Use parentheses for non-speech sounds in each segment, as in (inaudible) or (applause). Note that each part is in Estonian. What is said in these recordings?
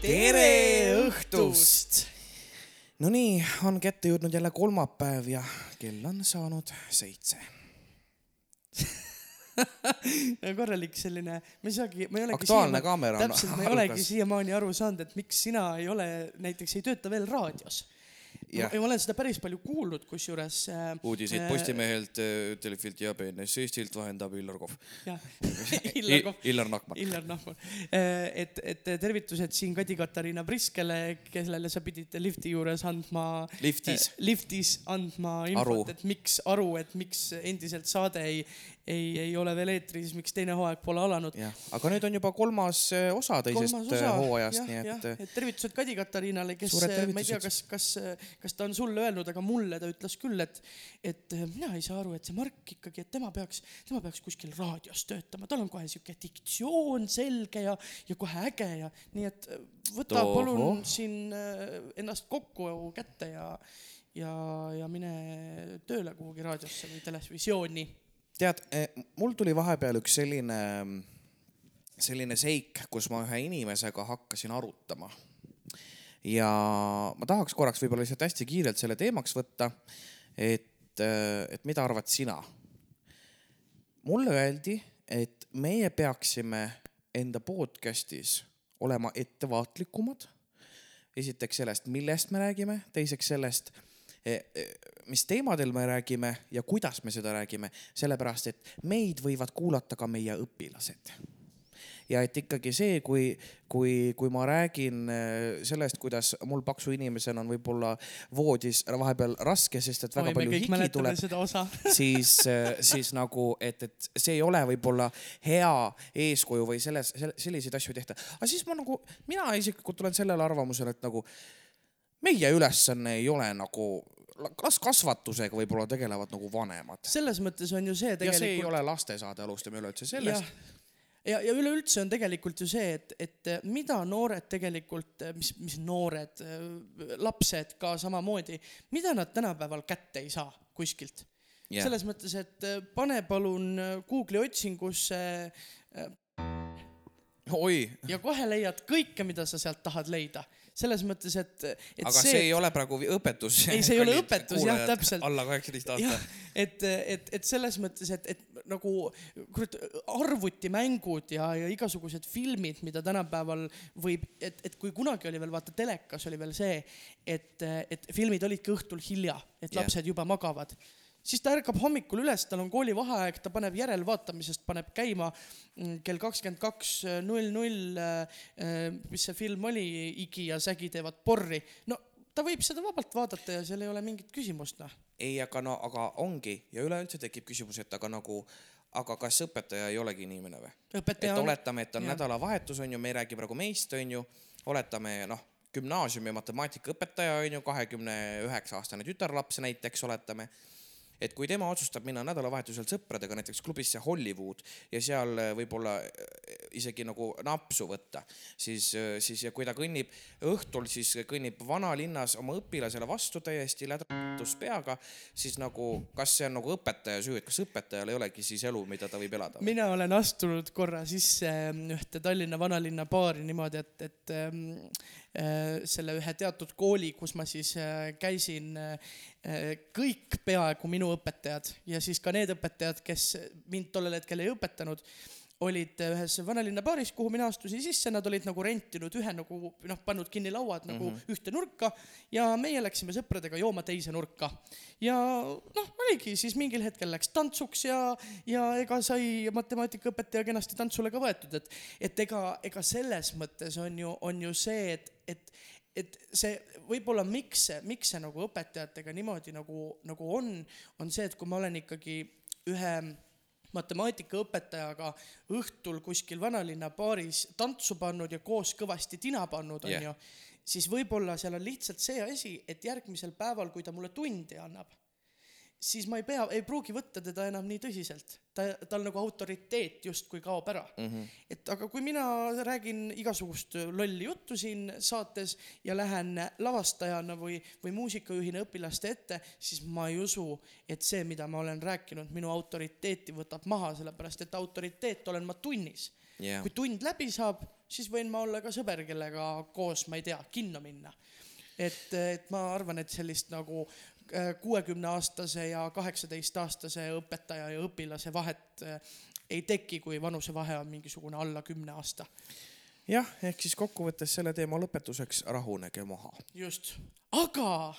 tere õhtust! Nonii, on kätte jõudnud jälle kolmapäev ja kell on saanud seitse. (laughs) (laughs) korralik selline, ma ei saagi, ma ei olegi Aktuaalne kaamera on täpselt, ma ei (laughs) olegi siiamaani aru saanud, et miks sina ei ole, näiteks ei tööta veel raadios. Jah. ma olen seda päris palju kuulnud, kusjuures äh,. uudiseid Postimehelt, Delfilt ja BNS Eestilt vahendab Illar Kohv. (laughs) Illar Kohv, Illar Nakman. Illar Nahman. et, et tervitused siin Kadi-Katariina Priskele, kellele sa pidid lifti juures andma. Liftis. liftis andma infot, et miks, aru, et miks endiselt saade ei, ei, ei ole veel eetris, miks teine hooaeg pole alanud. aga nüüd on juba kolmas eh, osa teisest kolmas eh, osa, hooajast, nii et, et tervitused Kadi-Katariinale, kes, ma ei tea, kas kas, kas ta on sulle öelnud, aga mulle ta ütles küll, et, et mina ei saa aru, et see Mark ikkagi, et tema peaks, tema peaks kuskil raadios töötama, tal on kohe sihuke diktsioon selge ja, ja kohe äge ja nii et võta Tohoh. palun siin ennast kokku kätte ja, ja, ja mine tööle kuhugi raadiosse või televisiooni. tead, mul tuli vahepeal üks selline, selline seik, kus ma ühe inimesega hakkasin arutama. ja ma tahaks korraks võib-olla lihtsalt hästi kiirelt selle teemaks võtta, et, et mida arvad sina? mulle öeldi, et meie peaksime enda podcast'is olema ettevaatlikumad. esiteks sellest, millest me räägime, teiseks sellest, mis teemadel me räägime ja kuidas me seda räägime, sellepärast et meid võivad kuulata ka meie õpilased ja et ikkagi see, kui, kui, kui ma räägin äh, sellest, kuidas mul paksu inimesena on võib-olla voodis vahepeal raske, sest et väga me palju higi tuleb, (laughs) siis, siis nagu, et, et see ei ole võib-olla hea eeskuju või selles, selliseid asju ei tehta. aga siis ma nagu, mina isiklikult olen sellel arvamusel, et nagu meie ülesanne ei ole nagu, las kasvatusega võib-olla tegelevad nagu vanemad. selles mõttes on ju see ja see ei tegelikult ole lastesaade, alustame üleüldse sellest. ja, ja üleüldse on tegelikult ju see, et, et mida noored tegelikult, mis, mis noored, lapsed ka samamoodi, mida nad tänapäeval kätte ei saa kuskilt yeah.. selles mõttes, et äh, pane palun äh, Google'i otsingusse oi, ja kohe leiad kõike, mida sa sealt tahad leida. Selles mõttes, et, et aga see, see ei ole praegu õpetus. Ei, see ei ole õpetus, jah, täpselt. alla kaheksateist aasta., et, et, et selles mõttes, et, et nagu kurat, arvutimängud ja, ja igasugused filmid, mida tänapäeval võib, et, et kui kunagi oli veel vaata telekas oli veel see, et, et filmid olidki õhtul hilja, et lapsed juba magavad siis ta ärkab hommikul üles, tal on koolivaheaeg, ta paneb järelvaatamisest, paneb käima mm, kell kakskümmend kaks null null, mis see film oli, Igi ja Sägi teevad porri. no ta võib seda vabalt vaadata ja seal ei ole mingit küsimust, noh. ei, aga no, aga ongi ja üleüldse tekib küsimus, et aga nagu, aga kas õpetaja ei olegi inimene või? et oletame, et on nädalavahetus on ju, me ei räägi praegu meist, on ju, oletame noh, gümnaasiumi matemaatikaõpetaja on ju, kahekümne üheksa aastane tütarlaps näiteks oletame et kui tema otsustab minna nädalavahetusel sõpradega näiteks klubisse Hollywood ja seal äh, võib-olla äh, isegi nagu napsu võtta, siis, siis ja kui ta kõnnib õhtul, siis kõnnib vanalinnas oma õpilasele vastu täiesti lädratus peaga, siis nagu kas see on nagu õpetaja süü, et kas õpetajal ei olegi siis elu, mida ta võib elada? mina olen astunud korra sisse ähm, ühte Tallinna vanalinna baari niimoodi, et, et ähm, äh, selle ühe teatud kooli, kus ma siis äh, käisin äh,, kõik peaaegu minu õpetajad ja siis ka need õpetajad, kes mind tollel hetkel ei õpetanud, olid ühes vanalinna baaris, kuhu mina astusin sisse, nad olid nagu rentinud ühe nagu noh, pannud kinni lauad nagu mm -hmm. ühte nurka ja meie läksime sõpradega jooma teise nurka. ja noh, oligi siis mingil hetkel läks tantsuks ja, ja ega sai matemaatikaõpetaja kenasti tantsule ka võetud, et, et ega, ega selles mõttes on ju, on ju see, et, et et see võib-olla miks see, miks see nagu õpetajatega niimoodi nagu, nagu on, on see, et kui ma olen ikkagi ühe matemaatikaõpetajaga õhtul kuskil vanalinna baaris tantsu pannud ja koos kõvasti tina pannud, onju, siis võib-olla seal on lihtsalt see asi, et järgmisel päeval, kui ta mulle tundi annab, siis ma ei pea, ei pruugi võtta teda enam nii tõsiselt. ta, tal nagu autoriteet justkui kaob ära mm. -hmm. et aga kui mina räägin igasugust lolli juttu siin saates ja lähen lavastajana või, või muusikajuhina õpilaste ette, siis ma ei usu, et see, mida ma olen rääkinud, minu autoriteeti võtab maha, sellepärast et autoriteet olen ma tunnis Jah. kui tund läbi saab, siis võin ma olla ka sõber, kellega koos, ma ei tea, kinno minna. et, et ma arvan, et sellist nagu kuuekümne aastase ja kaheksateistaastase õpetaja ja õpilase vahet äh, ei teki, kui vanusevahe on mingisugune alla kümne aasta. jah, ehk siis kokkuvõttes selle teema lõpetuseks rahunege maha. Just, aga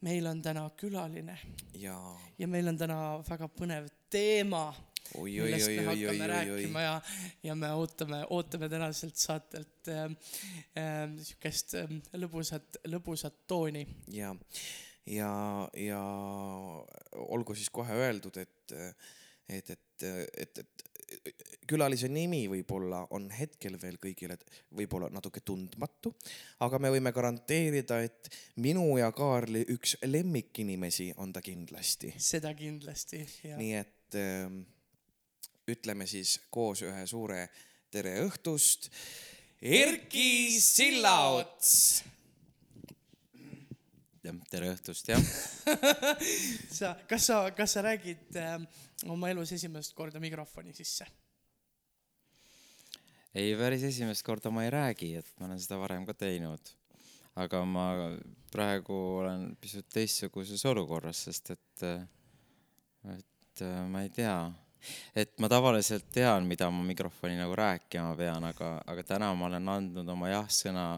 meil on täna külaline. Ja ja meil on täna väga põnev teema oi, oi, millest me oi, oi, hakkame oi, rääkima oi, ja, ja me ootame, ootame tänaselt saatelt äh, äh, sihukest äh, lõbusat, lõbusat tooni. ja, ja, ja olgu siis kohe öeldud, et, et, et, et, et külalise nimi võib-olla on hetkel veel kõigile võib-olla natuke tundmatu, aga me võime garanteerida, et minu ja Kaarli üks lemmikinimesi on ta kindlasti. seda kindlasti ja nii et äh, ütleme siis koos ühe suure tere õhtust. Erki Sillaots. jah, tere õhtust, jah. (laughs) sa, kas sa, kas sa räägid äh, oma elus esimest korda mikrofoni sisse? ei, päris esimest korda ma ei räägi, et ma olen seda varem ka teinud. aga ma praegu olen pisut teistsuguses olukorras, sest et, et äh, ma ei tea, et ma tavaliselt tean, mida ma mikrofoni nagu rääkima pean, aga, aga täna ma olen andnud oma jah-sõna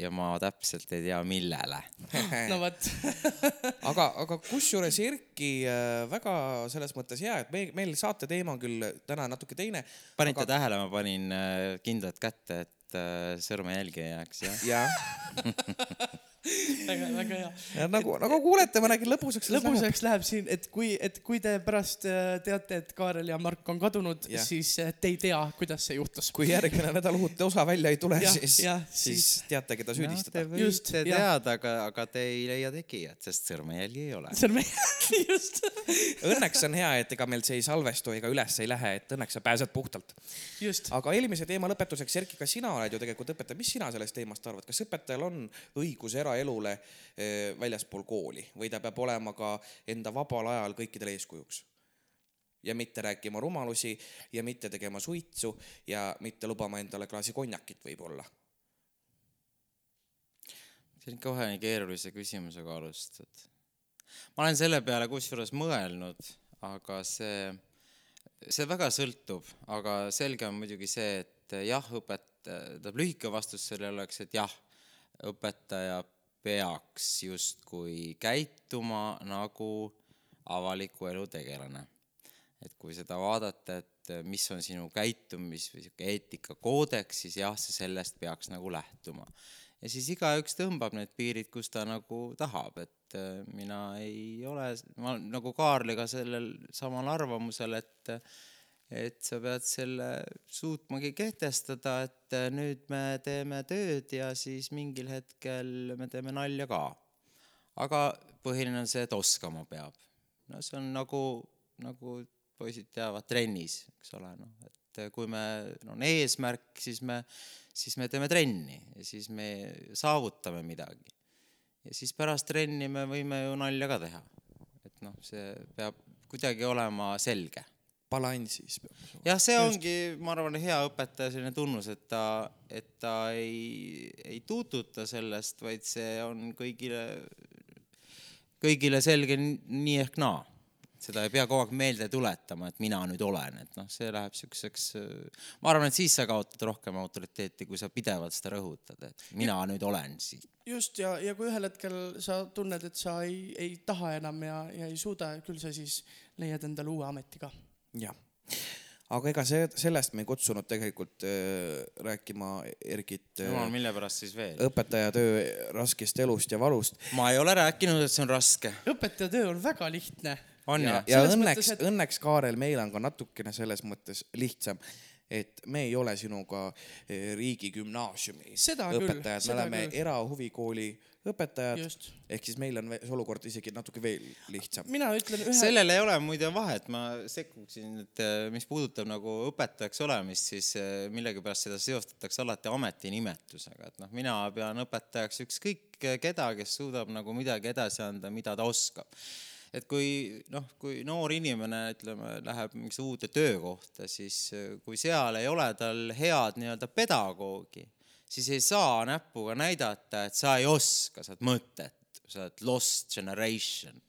ja ma täpselt ei tea, millele. (laughs) no vot, (laughs) aga, aga kusjuures Erki äh, väga selles mõttes hea, et meil, meil saate teema on küll täna natuke teine. panite aga... tähele, ma panin äh, kindlad kätte, et äh, sõrmejälgi ei jääks, jah? jah, (laughs) (laughs) väga, väga hea. ja nagu, nagu kuulete, ma räägin lõbusaks. lõbusaks läheb siin, et kui, et kui te pärast äh, teate, et Kaarel ja Mark on kadunud Jah., siis äh, te ei tea, kuidas see juhtus. kui järgmine nädal uut osa välja ei tule, siis siis siis- teate, keda Te süüdistada. Just, võite jah. teada, aga, aga te ei leia tegijat, sest sõrmejälgi ei ole. meie, just, õnneks on hea, et ega meil see ei salvestu ega üles ei lähe, et õnneks sa pääsed puhtalt. just. aga eelmise teema lõpetuseks, Erki, ka sina oled ju tegelikult õpetaja, mis sina sellest teemast arvad, kas õpetajal on õigus eraelule eh, väljaspool kooli või ta peab olema ka enda vabal ajal kõikidele eeskujuks? ja mitte rääkima rumalusi ja mitte tegema suitsu ja mitte lubama endale klaasi konjakit võib-olla. see on kohe nii keerulise küsimusega alustad. ma olen selle peale kusjuures mõelnud, aga see, see väga sõltub, aga selge on muidugi see, et jah, õpet-, tähendab lühike vastus sellele oleks, et jah, õpetaja peaks justkui käituma nagu avaliku elu tegelane. et kui seda vaadata, et mis on sinu käitumis või sihuke eetikakoodeks, siis jah, see sellest peaks nagu lähtuma. ja siis igaüks tõmbab need piirid, kus ta nagu tahab, et äh, mina ei ole, ma nagu Kaarliga sellel samal arvamusel, et et sa pead selle suutmagi kehtestada, et äh, nüüd me teeme tööd ja siis mingil hetkel me teeme nalja ka. aga põhiline on see, et oskama peab. no see on nagu, nagu poisid teavad trennis, eks ole, noh, et kui me, on eesmärk, siis me, siis me teeme trenni ja siis me saavutame midagi. ja siis pärast trenni me võime ju nalja ka teha. et noh, see peab kuidagi olema selge balansis peab olema. jah, see ongi, ma arvan, hea õpetaja selline tunnus, et ta, et ta ei, ei tuututa sellest, vaid see on kõigile, kõigile selge nii ehk naa. seda ei pea kogu aeg meelde tuletama, et mina nüüd olen, et noh, see läheb siukseks, ma arvan, et siis sa kaotad rohkem autoriteeti, kui sa pidevalt seda rõhutad, et mina nüüd olen siin. just ja, ja kui ühel hetkel sa tunned, et sa ei, ei taha enam ja, ja ei suuda, küll sa siis leiad endale uue ameti ka. jah, aga ega see, sellest me ei kutsunud tegelikult äh, rääkima Ergit jumal, äh, mille pärast siis veel? õpetaja töö raskest elust ja valust. ma ei ole rääkinud, et see on raske. õpetaja töö on väga lihtne. on ja ja Selles õnneks et- õnneks Kaarel, meil on ka natukene selles mõttes lihtsam, et me ei ole sinuga eh, riigigümnaasiumi Seda küll, õpetajad, me oleme erahuvikooli õpetajad. Ehk siis meil on see olukord isegi natuke veel lihtsam. mina ütlen ühe, sellel ei ole muide vahet, ma sekkuksin, et eh, mis puudutab nagu õpetajaks olemist, siis eh, millegipärast seda seostatakse alati ametinimetusega, et noh, mina pean õpetajaks ükskõik keda, kes suudab nagu midagi edasi anda, mida ta oskab. Et kui noh, kui noor inimene, ütleme, läheb mingisse uude töökohta, siis kui seal ei ole tal head nii-öelda pedagoogi, siis ei saa näpuga näidata, et sa ei oska, sa oled mõttetu, sa oled lost generation.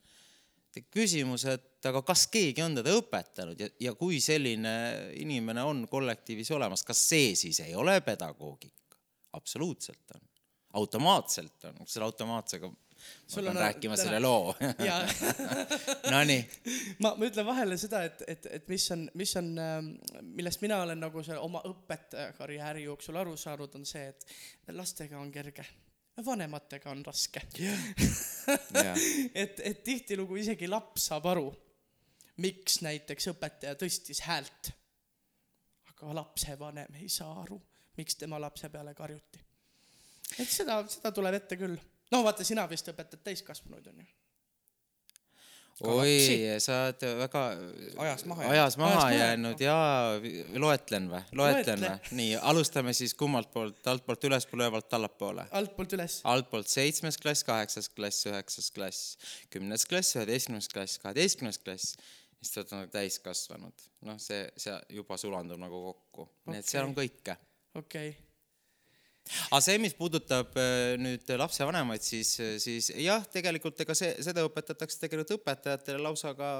Küsimus, et aga kas keegi on teda õpetanud ja, ja kui selline inimene on kollektiivis olemas, kas see siis ei ole pedagoogika? absoluutselt on, automaatselt on, selle automaatsega ma Sul on- rääkima täna- selle loo. Nonii, ma, ma ütlen vahele seda, et, et, et mis on, mis on, millest mina olen nagu see oma õpetajakarjääri jooksul aru saanud, on see, et lastega on kerge, vanematega on raske. (laughs) et, et tihtilugu isegi laps saab aru, miks näiteks õpetaja tõstis häält. aga lapsevanem ei saa aru, miks tema lapse peale karjuti. et seda, seda tuleb ette küll. No vaata, sina vist õpetad täiskasvanuid onju. oi, sa oled väga Ajast maha ajas maha maha jäänud ja loetlen või? loetlen Loetle. või? nii, alustame siis kummalt poolt, altpoolt ülespoole, ülevalt allapoole. altpoolt üles. altpoolt seitsmes klass, kaheksas klass, üheksas klass, kümnes klass, üheteistkümnes klass, kaheteistkümnes klass, siis te olete nagu täiskasvanud. noh, see, see juba sulandub nagu kokku, nii et seal on kõike. okei okay., aga see, mis puudutab äh, nüüd lapsevanemaid, siis, siis jah, tegelikult ega see, seda õpetatakse tegelikult õpetajatele lausa ka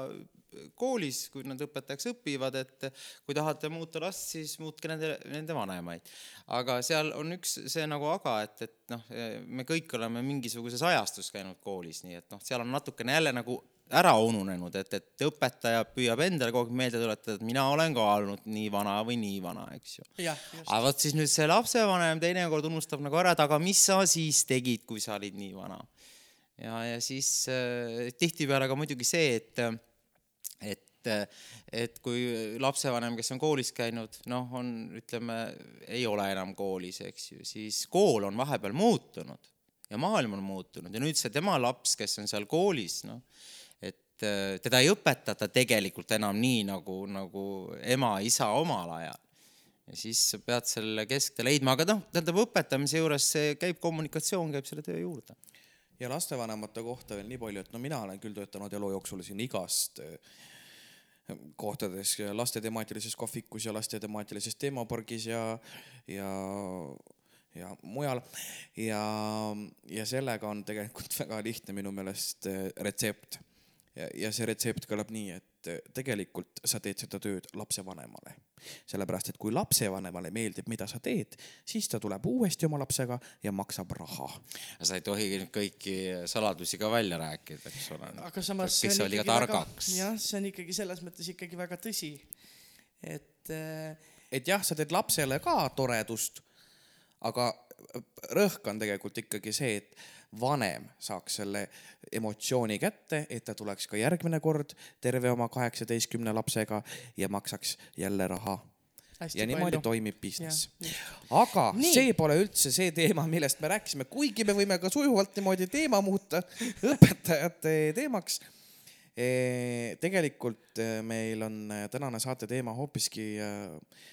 koolis, kui nad õpetajaks õpivad, et kui tahate muuta last, siis muutke nende, nende vanemaid. aga seal on üks see nagu aga, et, et noh, me kõik oleme mingisuguses ajastus käinud koolis, nii et noh, seal on natukene jälle nagu ära ununenud, et, et õpetaja püüab endale kogu aeg meelde tuletada, et mina olen ka olnud nii vana või nii vana, eks ju. Aga vot siis nüüd see lapsevanem teinekord unustab nagu ära, et aga mis sa siis tegid, kui sa olid nii vana. ja, ja siis äh, tihtipeale ka muidugi see, et, et, et kui lapsevanem, kes on koolis käinud, noh, on, ütleme, ei ole enam koolis, eks ju, siis kool on vahepeal muutunud ja maailm on muutunud. Ja nüüd see tema laps, kes on seal koolis, noh, et äh, teda ei õpetata tegelikult enam nii nagu, nagu ema-isa omal ajal ja siis sa pead selle kesktee leidma, aga noh, tähendab õpetamise juures see käib kommunikatsioon käib selle töö juurde. ja lastevanemate kohta veel nii palju, et no mina olen küll töötanud elu jooksul siin igast eh, kohtades laste temaatilises kohvikus ja laste temaatilises teemapargis ja, ja, ja mujal. ja, ja sellega on tegelikult (laughs) väga lihtne minu meelest eh, retsept. Ja see retsept kõlab nii, et eh, tegelikult sa teed seda tööd lapsevanemale. sellepärast, et kui lapsevanemale meeldib, mida sa teed, siis ta tuleb uuesti oma lapsega ja maksab raha sa ei tohi nüüd kõiki saladusi ka välja rääkida, eks ole. aga samas kes sa liiga targaks. jah, see on ikkagi selles mõttes ikkagi väga tõsi, et äh, et jah, sa teed lapsele ka toredust, aga rõhk on tegelikult ikkagi see, et vanem saaks selle emotsiooni kätte, et ta tuleks ka järgmine kord terve oma kaheksateistkümne lapsega ja maksaks jälle raha. hästi ja niimoodi palju. toimib business aga Nii. see pole üldse see teema, millest me rääkisime, kuigi me võime ka sujuvalt niimoodi teema muuta (laughs) õpetajate teemaks. tegelikult eh, meil on eh, tänane saate teema hoopiski eh,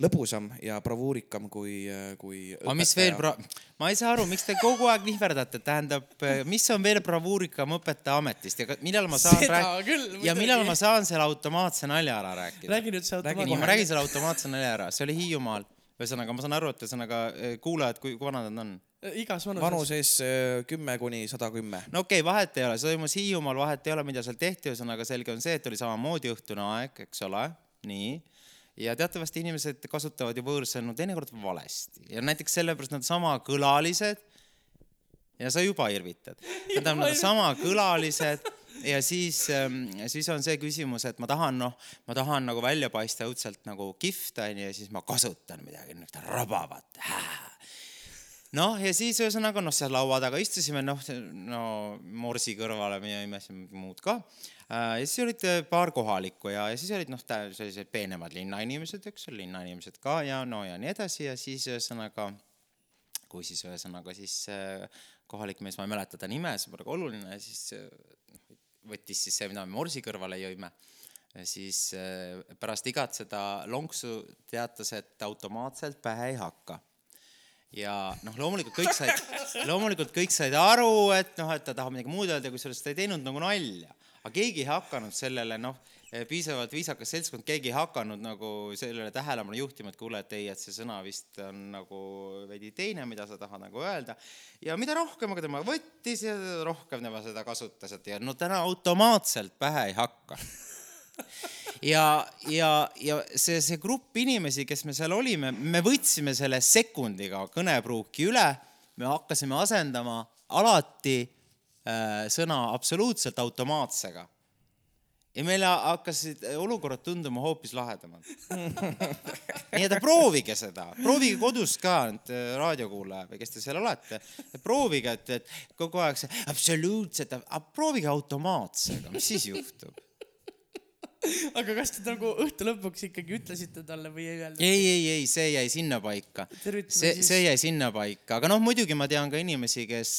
lõbusam ja bravuurikam kui, kui. aga mis veel bra-, ma ei saa aru, miks te kogu aeg nihverdate, tähendab, mis on veel bravuurikam õpetaja ametist ja millal ma saan Seda rääk- küll, ja millal ma saan selle automaatse nalja ära rääkida? räägi nüüd see automaatne ma. räägin selle automaatse nalja ära, see oli Hiiumaal. ühesõnaga, ma saan aru, et ühesõnaga eh, kuulajad, kui, kui vanad nad on? igas vanuses. vanuses eh, kümme kuni sada kümme. no okei okay,, vahet ei ole, see toimus Hiiumaal, vahet ei ole, mida seal tehti, ühesõnaga selge on see, et oli samamoodi õhtune aeg, eks ole, nii. Ja teatavasti inimesed kasutavad ju võõrsõnu teinekord valesti ja näiteks sellepärast nad sama kõlalised ja sa juba irvitad. (laughs) nad on sama kõlalised ja siis, siis on see küsimus, et ma tahan noh, ma tahan nagu välja paista õudselt nagu kihvt onju ja siis ma kasutan midagi niisugust rabavat. (laughs) noh, ja siis ühesõnaga noh, seal laua taga istusime, noh, no morsi kõrvale me siin muud ka. Ja siis olid äh, paar kohalikku ja, ja siis olid noh, sellised peenemad linnainimesed, eks ole, linnainimesed ka ja no ja nii edasi ja siis ühesõnaga, kui siis ühesõnaga siis äh, kohalik mees, ma ei mäleta ta nime, see pole ka oluline, siis äh, võttis siis see, mida me morsi kõrvale jõime siis äh, pärast igat seda lonksu teatas, et automaatselt pähe ei hakka ja noh, loomulikult kõik said, loomulikult kõik said aru, et noh, et ta tahab midagi muud öelda, kusjuures ta ei teinud nagu nalja. Aga keegi ei hakanud sellele noh, piisavalt viisakas seltskond, keegi ei hakanud nagu sellele tähelepanu juhtima, et kuule, et ei, et see sõna vist on nagu veidi teine, mida sa tahad nagu öelda. ja mida rohkem aga tema võttis ja rohkem tema seda kasutas, et ja no täna automaatselt pähe ei hakka ja, ja, ja see, see grupp inimesi, kes me seal olime, me võtsime selle sekundiga kõnepruuki üle, me hakkasime asendama alati sõna absoluutselt automaatsega. ja meile hakkasid olukorrad tunduma hoopis lahedamad. (laughs) nii et proovige seda, proovige kodus ka, nüüd äh, raadiokuulaja või kes te seal olete, proovige, et, et kogu aeg see absoluutselt, proovige automaatsega, mis siis juhtub? Aga kas te nagu õhtu lõpuks ikkagi ütlesite talle või ei öelnud? ei, ei, ei, see jäi sinnapaika. See, see jäi sinnapaika, aga noh, muidugi ma tean ka inimesi, kes,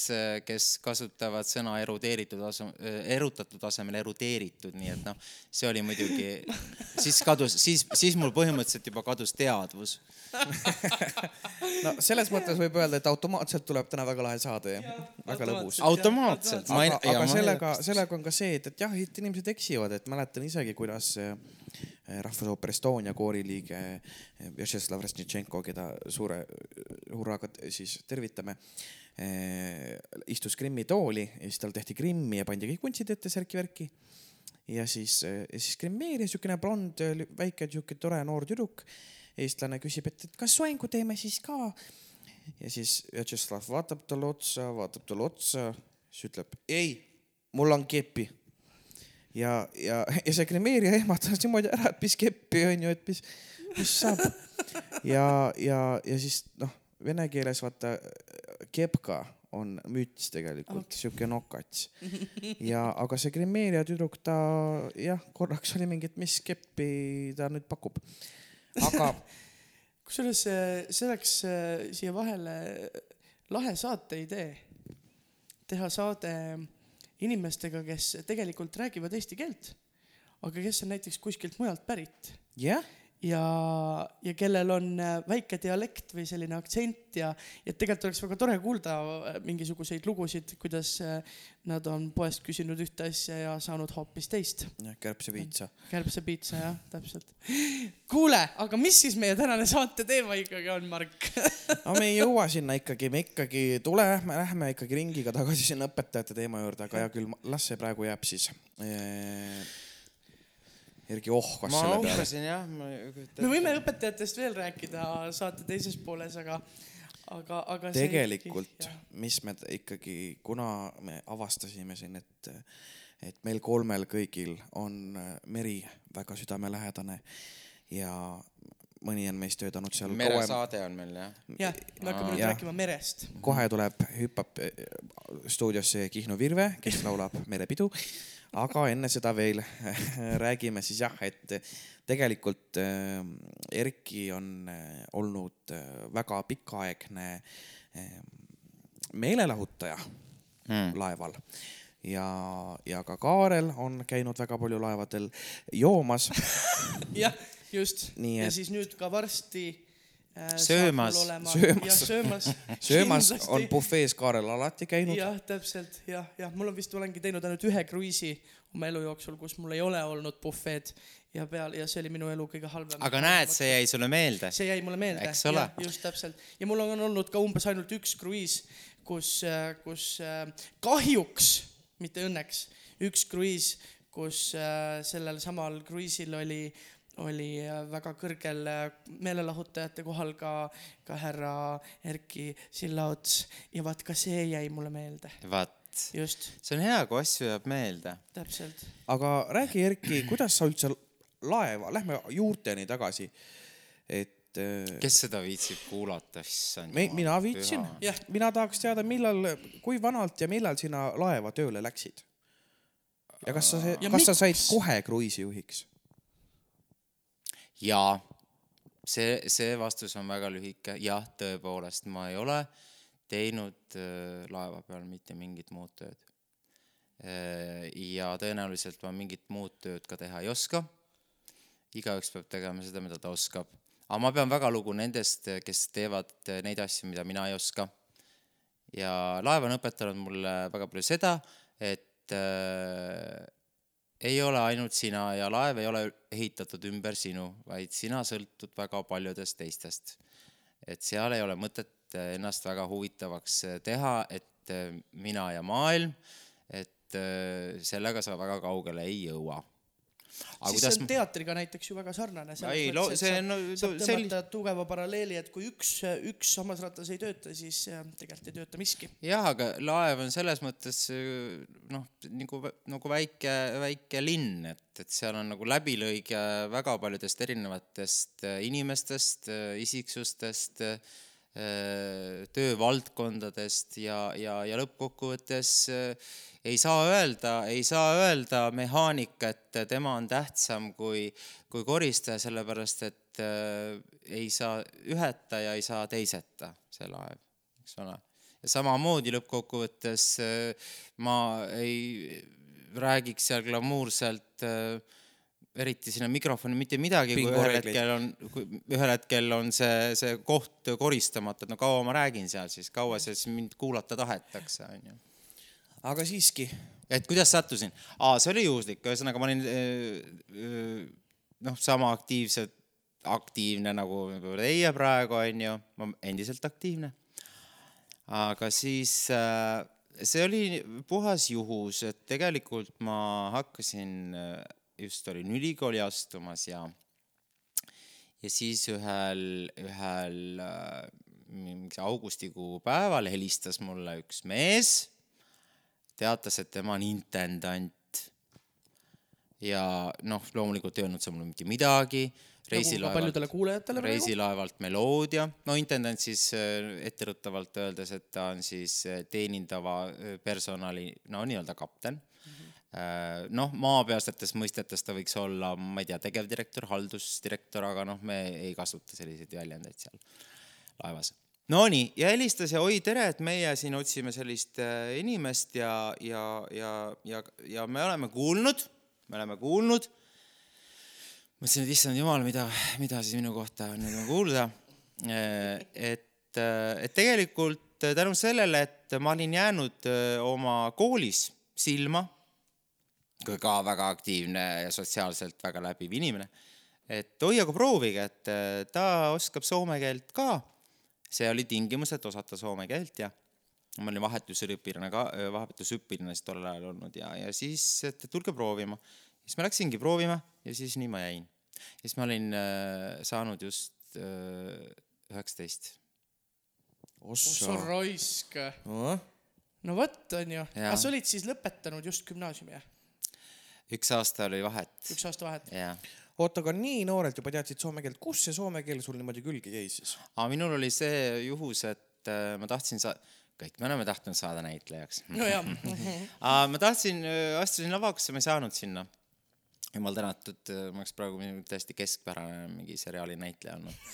kes kasutavad sõna erudeeritud asem-, erutatud asemel erudeeritud, nii et noh, see oli muidugi, siis kadus, siis, siis mul põhimõtteliselt juba kadus teadvus. (laughs) no selles mõttes võib öelda, et automaatselt tuleb täna väga lahe saade ja väga lõbus. automaatselt. aga, aga sellega, sellega on ka see, et, et jah, et inimesed eksivad, et mäletan isegi, kuidas äh, Rahvusooper Estonia kooriliige äh, Vjatšeslav Resnitšenko, keda suure äh, hurraaga siis tervitame, istus Krimmi tooli ja siis tal tehti Krimmi ja pandi kõik vuntsid ette, särki-värki. ja siis, siis kremeerija, siukene blond, väike siuke tore noor tüdruk, eestlane küsib, et, et kas soengu teeme siis ka ja siis Vjatšeslav vaatab talle otsa, vaatab talle otsa, siis ütleb ei, mul on kepi. ja, ja, ja see kremeerija ehmatas (laughs) niimoodi ära, et mis keppi on ju, et mis, mis saab. ja, ja, ja siis noh, vene keeles vaata kepka on müts tegelikult okay., siuke nokats. (laughs) ja, aga see kremeerija tüdruk, ta jah, korraks oli mingi, et mis keppi ta nüüd pakub. aga (laughs) kusjuures see oleks äh, siia vahele lahe saate idee. teha saade inimestega, kes tegelikult räägivad eesti keelt, aga kes on näiteks kuskilt mujalt pärit. Jah, ja, ja kellel on äh, väike dialekt või selline aktsent ja, ja tegelikult oleks väga tore kuulda äh, mingisuguseid lugusid, kuidas äh, nad on poest küsinud ühte asja ja saanud hoopis teist. kärbsepiitsa. kärbsepiitsa jah, täpselt. kuule, aga mis siis meie tänane saate teema ikkagi on, Mark? (laughs) no me ei jõua sinna ikkagi, me ikkagi tule, me lähme ikkagi ringiga tagasi sinna õpetajate teema juurde, aga hea küll, las see praegu jääb siis. Erki ohkas ma selle peale. jah, ma kujuta ette. me võime õpetajatest veel rääkida saate teises pooles, aga, aga, aga. tegelikult, mis me ikkagi, kuna me avastasime siin, et, et meil kolmel kõigil on äh, meri väga südamelähedane ja mõni on meist töötanud seal kauem. meresaade on meil jah. jah, me hakkame nüüd Jah. rääkima merest. kohe tuleb, hüppab äh, stuudiosse Kihnu Virve, kes laulab Merepidu. Aga enne seda veel (laughs) räägime siis jah, et tegelikult äh, Erki on äh, olnud äh, väga pikaaegne meelelahutaja Hmm. laeval ja, ja ka Kaarel on käinud väga palju laevadel joomas. (laughs) jah, just. Ja et- siis nüüd ka varsti Söömas. Söömas. jah, söömas. (laughs) söömas on bufees Kaarel alati käinud. jah, täpselt jah, jah, mul on vist olengi teinud ainult ühe kruiisi oma elu jooksul, kus mul ei ole olnud bufeed ja peal ja see oli minu elu kõige halvem. aga näed, see jäi sulle meelde. see jäi mulle meelde, just täpselt ja mul on olnud ka umbes ainult üks kruiis, kus, kus äh, kahjuks, mitte õnneks, üks kruiis, kus äh, sellel samal kruiisil oli, oli äh, väga kõrgel äh, meelelahutajate kohal ka, ka härra Erki Sillaots ja vaat ka see jäi mulle meelde, vaat, just see on hea, kui asju jääb meelde. täpselt. aga räägi, Erki, kuidas sa üldse laeva, lähme juurteni tagasi. et äh, kes seda viitsib kuulata, issand mina viitsin Jah. mina tahaks teada, millal, kui vanalt ja millal sina laeva tööle läksid? ja kas sa, kas sa said miks? kohe kruiisijuhiks? jaa, see, see vastus on väga lühike, jah, tõepoolest, ma ei ole teinud äh, laeva peal mitte mingit muud tööd. ja tõenäoliselt ma mingit muud tööd ka teha ei oska. igaüks peab tegema seda, mida ta oskab. aga ma pean väga lugu nendest, kes teevad äh, neid asju, mida mina ei oska. ja laev on õpetanud mulle väga palju seda, et äh, ei ole ainult sina ja laev ei ole ehitatud ümber sinu, vaid sina sõltud väga paljudest teistest. et seal ei ole mõtet ennast väga huvitavaks teha, et äh, mina ja maailm, et äh, sellega sa väga kaugele ei jõua. Siis see on teatriga näiteks ju väga sarnane. Ei, lo- see on- no saab tõmmata tugeva paralleeli, et kui üks, üks hammasratas ei tööta, siis äh, tegelikult ei tööta miski. jah, aga laev on selles mõttes äh, noh, nagu, nagu väike, väike linn, et, et seal on nagu läbilõige väga paljudest erinevatest äh, inimestest, isiksustest, töövaldkondadest ja, ja, ja lõppkokkuvõttes äh, ei saa öelda, ei saa öelda mehaanik, et tema on tähtsam kui, kui koristaja, sellepärast et äh, ei saa üheta ja ei saa teiseta see laev eks ole. ja samamoodi lõppkokkuvõttes äh, ma ei räägiks seal glamuurselt äh, eriti sinna mikrofoni mitte midagi, kui ühel hetkel on, kui ühel hetkel on see, see koht koristamata, et no kaua ma räägin seal siis, kaua siis mind kuulata tahetakse, onju aga siiski, et kuidas sattusin? aa, see oli juhuslik, ühesõnaga ma olin öö, öö, noh, sama aktiivse, aktiivne nagu võib-olla teie praegu onju, ma endiselt aktiivne. aga siis äh, see oli puhas juhus, et tegelikult ma hakkasin, just olin ülikooli astumas ja ja siis ühel, ühel äh, mingi augustikuu päeval helistas mulle üks mees teatas, et tema on intendant. ja noh, loomulikult ei öelnud see mulle mitte midagi. nagu praegu. reisilaevalt Meloodia, no intendant siis äh, etteruttavalt öeldes, et ta on siis äh, teenindava personali, no nii-öelda kapten. Noh, maapealsetes mõistetes ta võiks olla, ma ei tea, tegevdirektor, haldusdirektor, aga noh, me ei kasuta selliseid väljendeid seal laevas Nonii, ja helistas ja oi tere, et meie siin otsime sellist äh, inimest ja, ja, ja, ja, ja me oleme kuulnud, me oleme kuulnud. mõtlesin, et issand jumal, mida, mida siis minu kohta on nüüd kuulda. et, et tegelikult tänu sellele, et ma olin jäänud äh, oma koolis silma, ka väga aktiivne ja sotsiaalselt väga läbiv inimene, et oi, aga proovige, et äh, ta oskab soome keelt ka see oli tingimus, et osata soome keelt ja ma olin vahetusüliõpilane ka, vahetusõpilane siis tollel ajal olnud ja, ja siis, et tulge proovima. siis ma läksingi proovima ja siis nii ma jäin. siis ma olin äh, saanud just üheksateist äh,. ossa raisk. no vot, onju. Aga sa olid siis lõpetanud just gümnaasiumi, jah? Üks aasta oli vahet. üks aasta vahet. jah, oota, aga nii noorelt juba teadsid soome keelt, kus see soome keel sul niimoodi külge käis siis? aga minul oli see juhus, et äh, ma tahtsin sa-, kõik me oleme tahtnud saada näitlejaks. nojah, (laughs) Aa, ma tahtsin, astusin lavakusse, ma ei saanud sinna. jumal tänatud, ma oleks praegu mingi täiesti keskpärane mingi seriaali näitleja olnud.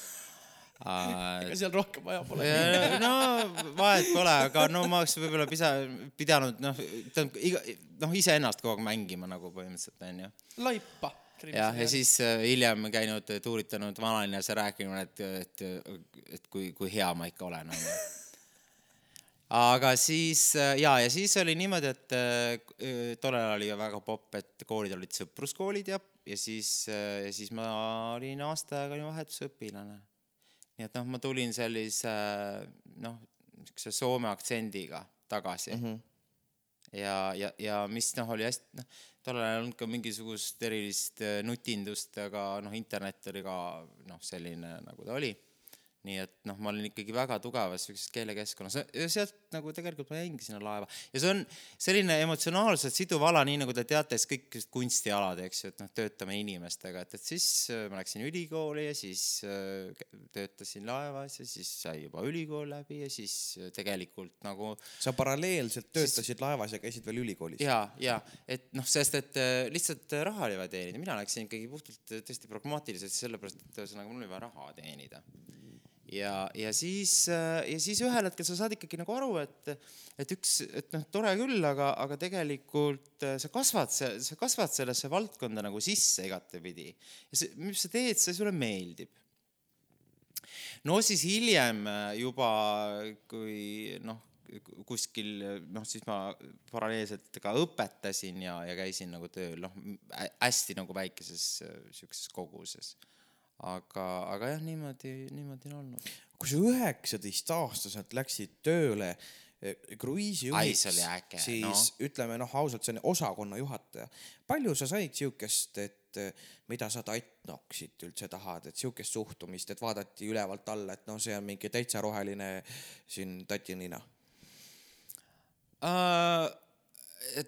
Ega seal rohkem vaja pole. no vahet pole, aga no ma oleks võib-olla pisa-, pidanud noh, tähendab iga, noh iseennast kogu aeg mängima nagu põhimõtteliselt onju. laipa. jah, ja siis äh, hiljem käinud tuuritanud vanalinnas ja rääkinud, et, et, et kui, kui hea ma ikka olen onju aga siis äh, ja, ja siis oli niimoodi, et äh, tollel ajal oli väga popp, et koolid olid sõpruskoolid ja, ja siis, ja siis ma olin aasta aega vahetusõpilane. Nii et noh, ma tulin sellise noh, niisuguse soome aktsendiga tagasi mm. -hmm. ja, ja, ja mis noh, oli hästi noh, tollel ajal ei olnud ka mingisugust erilist äh, nutindust, aga noh, internet oli ka noh, selline nagu ta oli nii et noh, ma olin ikkagi väga tugevas siukses keelekeskkonnas. Ja sealt nagu tegelikult ma jäingi sinna laeva. Ja see on selline emotsionaalselt siduv ala, nii nagu te teate, siis kõik kunstialad, eks ju, et noh, töötame inimestega, et, et siis äh, ma läksin ülikooli ja siis äh, töötasin laevas ja siis sai juba ülikool läbi ja siis äh, tegelikult nagu sa paralleelselt töötasid siis... laevas ja käisid veel ülikoolis? ja, ja et noh, sest et lihtsalt raha oli vaja teenida, mina läksin ikkagi puhtalt tõesti pragmaatiliselt sellepärast, et ühesõnaga mul oli vaja raha teenida ja, ja siis, äh, ja siis ühel hetkel sa saad ikkagi nagu aru, et, et üks, et noh, tore küll, aga, aga tegelikult äh, sa kasvad, sa kasvad sellesse valdkonda nagu sisse igatepidi. ja see, mis sa teed, see sulle meeldib. no siis hiljem äh, juba, kui noh, kuskil noh, siis ma paralleelselt ka õpetasin ja, ja käisin nagu tööl, noh hästi nagu väikeses sihukeses koguses aga, aga jah, niimoodi, niimoodi on olnud. kui sa üheksateistaastaselt läksid tööle eh, kruiisijuhiks, siis no. ütleme noh, ausalt, see on osakonna juhataja. palju sa said siukest, et eh, mida sa tatnoksit üldse tahad, et siukest suhtumist, et vaadati ülevalt alla, et noh, see on mingi täitsa roheline siin tatinina uh,?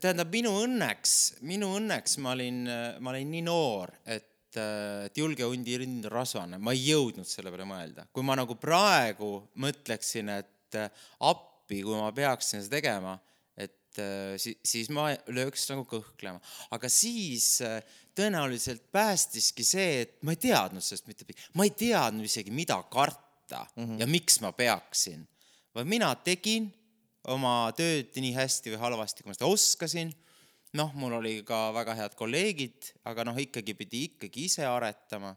tähendab, minu õnneks, minu õnneks ma olin, ma olin nii noor, et Äh, et julge hundi rind rasvane, ma ei jõudnud selle peale mõelda. kui ma nagu praegu mõtleksin, et äh, appi, kui ma peaksin seda tegema, et äh, siis, siis ma lööks nagu kõhklema. aga siis tõenäoliselt päästiski see, et ma ei teadnud sellest mitte, ma ei teadnud isegi, mida karta mm -hmm. ja miks ma peaksin. vaid mina tegin oma tööd nii hästi või halvasti, kui ma seda oskasin noh, mul oli ka väga head kolleegid, aga noh, ikkagi pidi ikkagi ise aretama.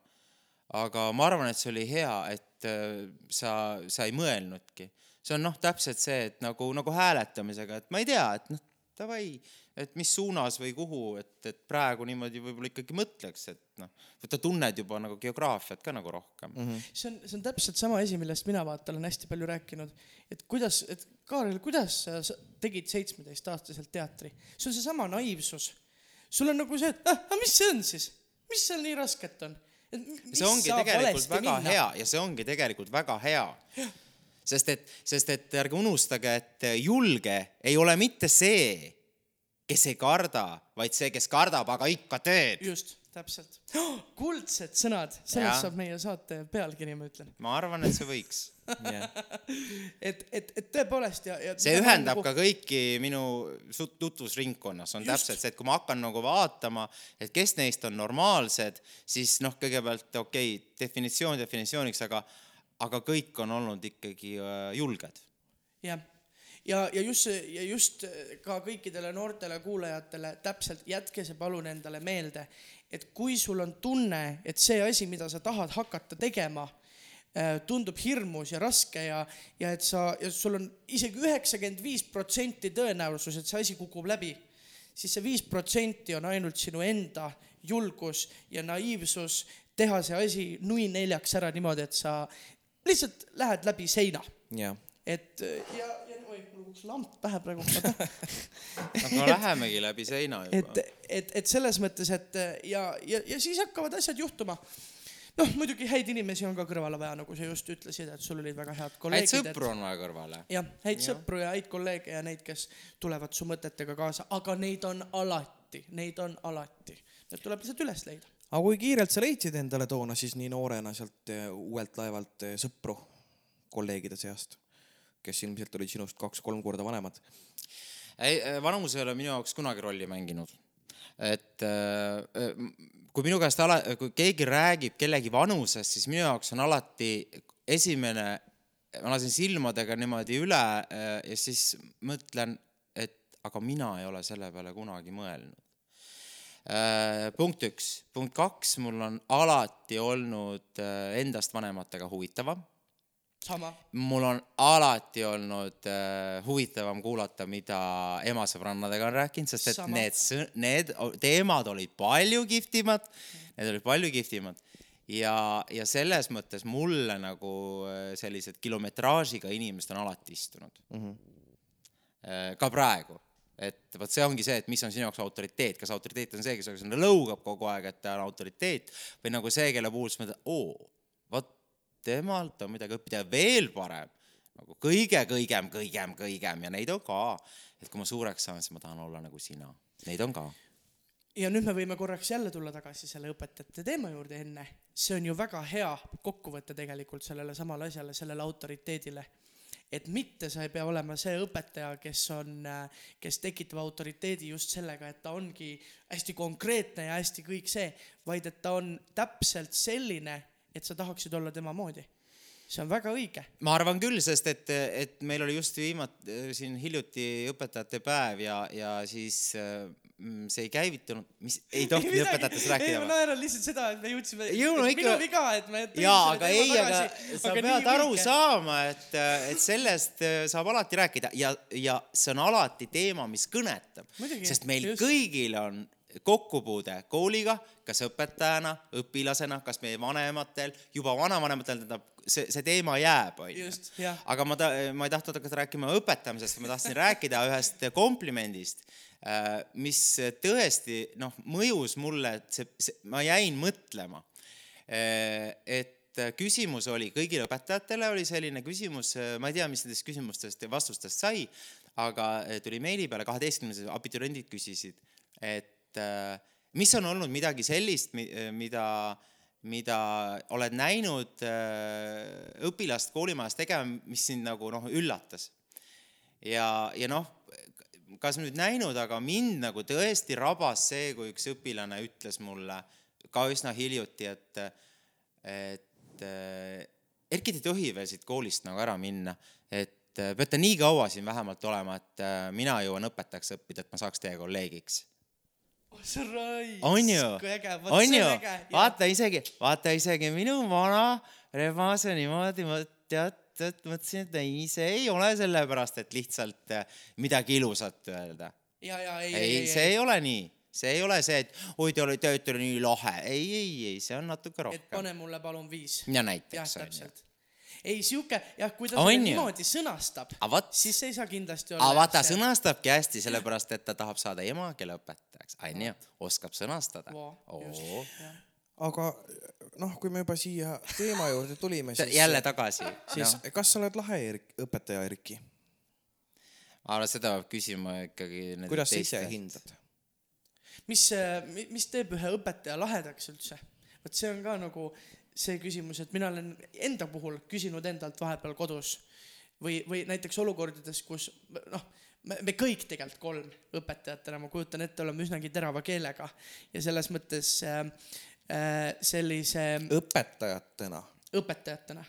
aga ma arvan, et see oli hea, et äh, sa, sa ei mõelnudki. see on noh, täpselt see, et nagu, nagu hääletamisega, et ma ei tea, et noh, davai, et mis suunas või kuhu, et, et praegu niimoodi võib-olla ikkagi mõtleks, et noh, sa tunned juba nagu geograafiat ka nagu rohkem mm. -hmm. see on, see on täpselt sama asi, millest mina vaata olen hästi palju rääkinud, et kuidas, et Kaarel, kuidas sa, sa tegid seitsmeteistaastaselt teatri, see on seesama naiivsus. sul on nagu see, et ah, mis see on siis, mis seal nii rasket on? see ongi tegelikult väga minna? hea ja see ongi tegelikult väga hea sest et, sest et ärge unustage, et julge ei ole mitte see, kes ei karda, vaid see, kes kardab, aga ikka teeb. just, täpselt oh,. kuldsed sõnad, sellest saab meie saate pealkiri, ma ütlen. ma arvan, et see võiks yeah. (laughs) et, et, et tõepoolest ja, ja. see ühendab nagu... ka kõiki minu tutvusringkonnas, on just. täpselt see, et kui ma hakkan nagu vaatama, et kes neist on normaalsed, siis noh, kõigepealt okei okay,, definitsioon definitsiooniks, aga aga kõik on olnud ikkagi äh, julged. jah, ja, ja, just, ja just ka kõikidele noortele kuulajatele täpselt jätke see palun endale meelde, et kui sul on tunne, et see asi, mida sa tahad hakata tegema, äh, tundub hirmus ja raske ja, ja et sa, ja sul on isegi üheksakümmend viis protsenti tõenäosus, et see asi kukub läbi, siis see viis protsenti on ainult sinu enda julgus ja naiivsus teha see asi nui neljaks ära niimoodi, et sa lihtsalt lähed läbi seina. Et ja, ja kukkus lamp pähe praegu (laughs) aga lähemegi läbi seina juba. et, et, et selles mõttes, et ja, ja, ja siis hakkavad asjad juhtuma noh, muidugi häid inimesi on ka kõrvale vaja, nagu sa just ütlesid, et sul olid väga head kolleegid. häid sõpru et... on vaja kõrvale. jah, häid ja. sõpru ja häid kolleege ja neid, kes tulevad su mõtetega kaasa, aga neid on alati, neid on alati. Need tuleb lihtsalt üles leida aga kui kiirelt sa leidsid endale toona siis nii noorena sealt eh, uuelt laevalt eh, sõpru kolleegide seast, kes ilmselt olid sinust kaks-kolm korda vanemad? ei, eh, vanus ei ole minu jaoks kunagi rolli mänginud. et kui minu käest ala, kui keegi räägib kellegi vanusest, siis minu jaoks on alati esimene, ma lasen silmadega niimoodi üle ja siis mõtlen, et aga mina ei ole selle peale kunagi mõelnud punkt üks, punkt kaks, mul on alati olnud endast vanematega huvitavam. Sama. mul on alati olnud äh, huvitavam kuulata, mida ema sõbrannadega on rääkinud, sest et sama. need, need teemad olid palju kihvtimad, need olid palju kihvtimad ja, ja selles mõttes mulle nagu sellised kilometraažiga inimesed on alati istunud mm. -hmm. ka praegu et vot see ongi see, et mis on sinu jaoks autoriteet, kas autoriteet on see, kes sind lõugab kogu aeg, et ta on autoriteet või nagu see, kelle puhul sa mõtled, oo, vot temalt on midagi õppida ja veel parem, nagu kõige, kõigem, kõigem, kõigem ja neid on ka. et kui ma suureks saan, siis ma tahan olla nagu sina, neid on ka ja nüüd me võime korraks jälle tulla tagasi selle õpetajate teema juurde enne. see on ju väga hea kokkuvõte tegelikult sellele samale asjale, sellele autoriteedile. et mitte sa ei pea olema see õpetaja, kes on, kes tekitab autoriteedi just sellega, et ta ongi hästi konkreetne ja hästi kõik see, vaid et ta on täpselt selline, et sa tahaksid olla tema moodi see on väga õige. ma arvan küll, sest et, et meil oli just viimati siin hiljuti õpetajate päev ja, ja siis Mm, see ei käivitunud, mis (laughs) ei tohtinud õpetajatest rääkida. ei, ma naeran lihtsalt seda, et me jõudsime. Ikka... minu viga, et me. jaa, aga ei, aga sa aga pead aru õige. saama, et, et sellest äh, saab alati rääkida ja, ja see on alati teema, mis kõnetab. sest meil just. kõigil on kokkupuude kooliga, kas õpetajana, õpilasena, kas meie vanematel, juba vanavanematel, tähendab, see, see teema jääb, onju. aga ma ta-, ma ei tahtnud hakata rääkima õpetamisest, ma tahtsin rääkida ühest komplimendist Äh, mis tõesti noh, mõjus mulle, et see, see, ma jäin mõtlema. Äh, et küsimus oli kõigile õpetajatele oli selline küsimus, äh, ma ei tea, mis nendest küsimustest ja vastustest sai, aga tuli meili peale, kaheteistkümnes abituriendid küsisid, et mis on olnud midagi sellist, mida mida oled näinud õpilast koolimajas tegema, mis sind nagu noh, üllatas. ja, ja noh, kas nüüd näinud, aga mind nagu tõesti rabas see, kui üks õpilane ütles mulle ka üsna hiljuti, et, et Erki, te ei tohi veel siit koolist nagu ära minna, et peate nii kaua siin vähemalt olema, et mina jõuan õpetajaks õppida, et ma saaks teie kolleegiks oh,. see on raisk. on ju, on ju, vaata isegi, vaata isegi minu vana rebase niimoodi, tead et mõtlesin, et ei, see ei ole sellepärast, et lihtsalt äh, midagi ilusat öelda. ei, ei, see ei ole nii see ei ole see, et oi, te olete, te olete nii lahe, ei, ei, ei, see on natuke rohkem. et pane mulle palun viis. ja näiteks. jah, täpselt ei sihuke jah, kui ta seda niimoodi sõnastab, siis ei saa kindlasti olla. aga vaata, sõnastabki hästi, sellepärast et ta tahab saada emakeeleõpetajaks, onju, oskab sõnastada. aga noh, kui me juba siia teema juurde tulime, (laughs) siis. jälle tagasi. siis no. kas sa oled lahe Erik, õpetaja, Erki? aga seda peab küsima ikkagi. kuidas sa ise hindad? mis, mis teeb ühe õpetaja lahedaks üldse? vot see on ka nagu see küsimus, et mina olen enda puhul küsinud endalt vahepeal kodus või, või näiteks olukordades, kus noh, me, kõik tegelikult kolm õpetajatena, ma kujutan ette, oleme üsnagi terava keelega ja selles mõttes äh, Äh, sellise. õpetajatena. õpetajatena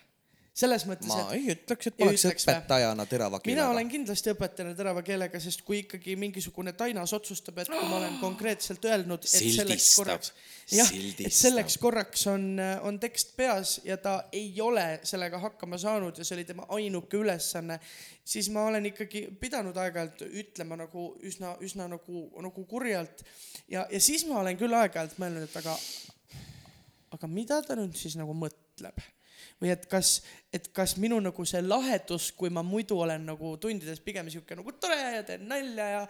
selles mõttes, et. ma ei ütleks, et ma oleks õpetajana terava keelega. mina olen kindlasti õpetajana terava keelega, sest kui ikkagi mingisugune tainas otsustab, et kui ma olen (gasps) konkreetselt öelnud, et selleks korraks. jah, et selleks korraks on, on tekst peas ja ta ei ole sellega hakkama saanud ja see oli tema ainuke ülesanne, siis ma olen ikkagi pidanud aeg-ajalt ütlema nagu üsna, üsna nagu, nagu kurjalt. ja, ja siis ma olen küll aeg-ajalt mõelnud, et aga, aga mida ta nüüd siis nagu mõtleb või et kas, et kas minu nagu see lahedus, kui ma muidu olen nagu tundides pigem sihuke nagu tore ja teen nalja ja,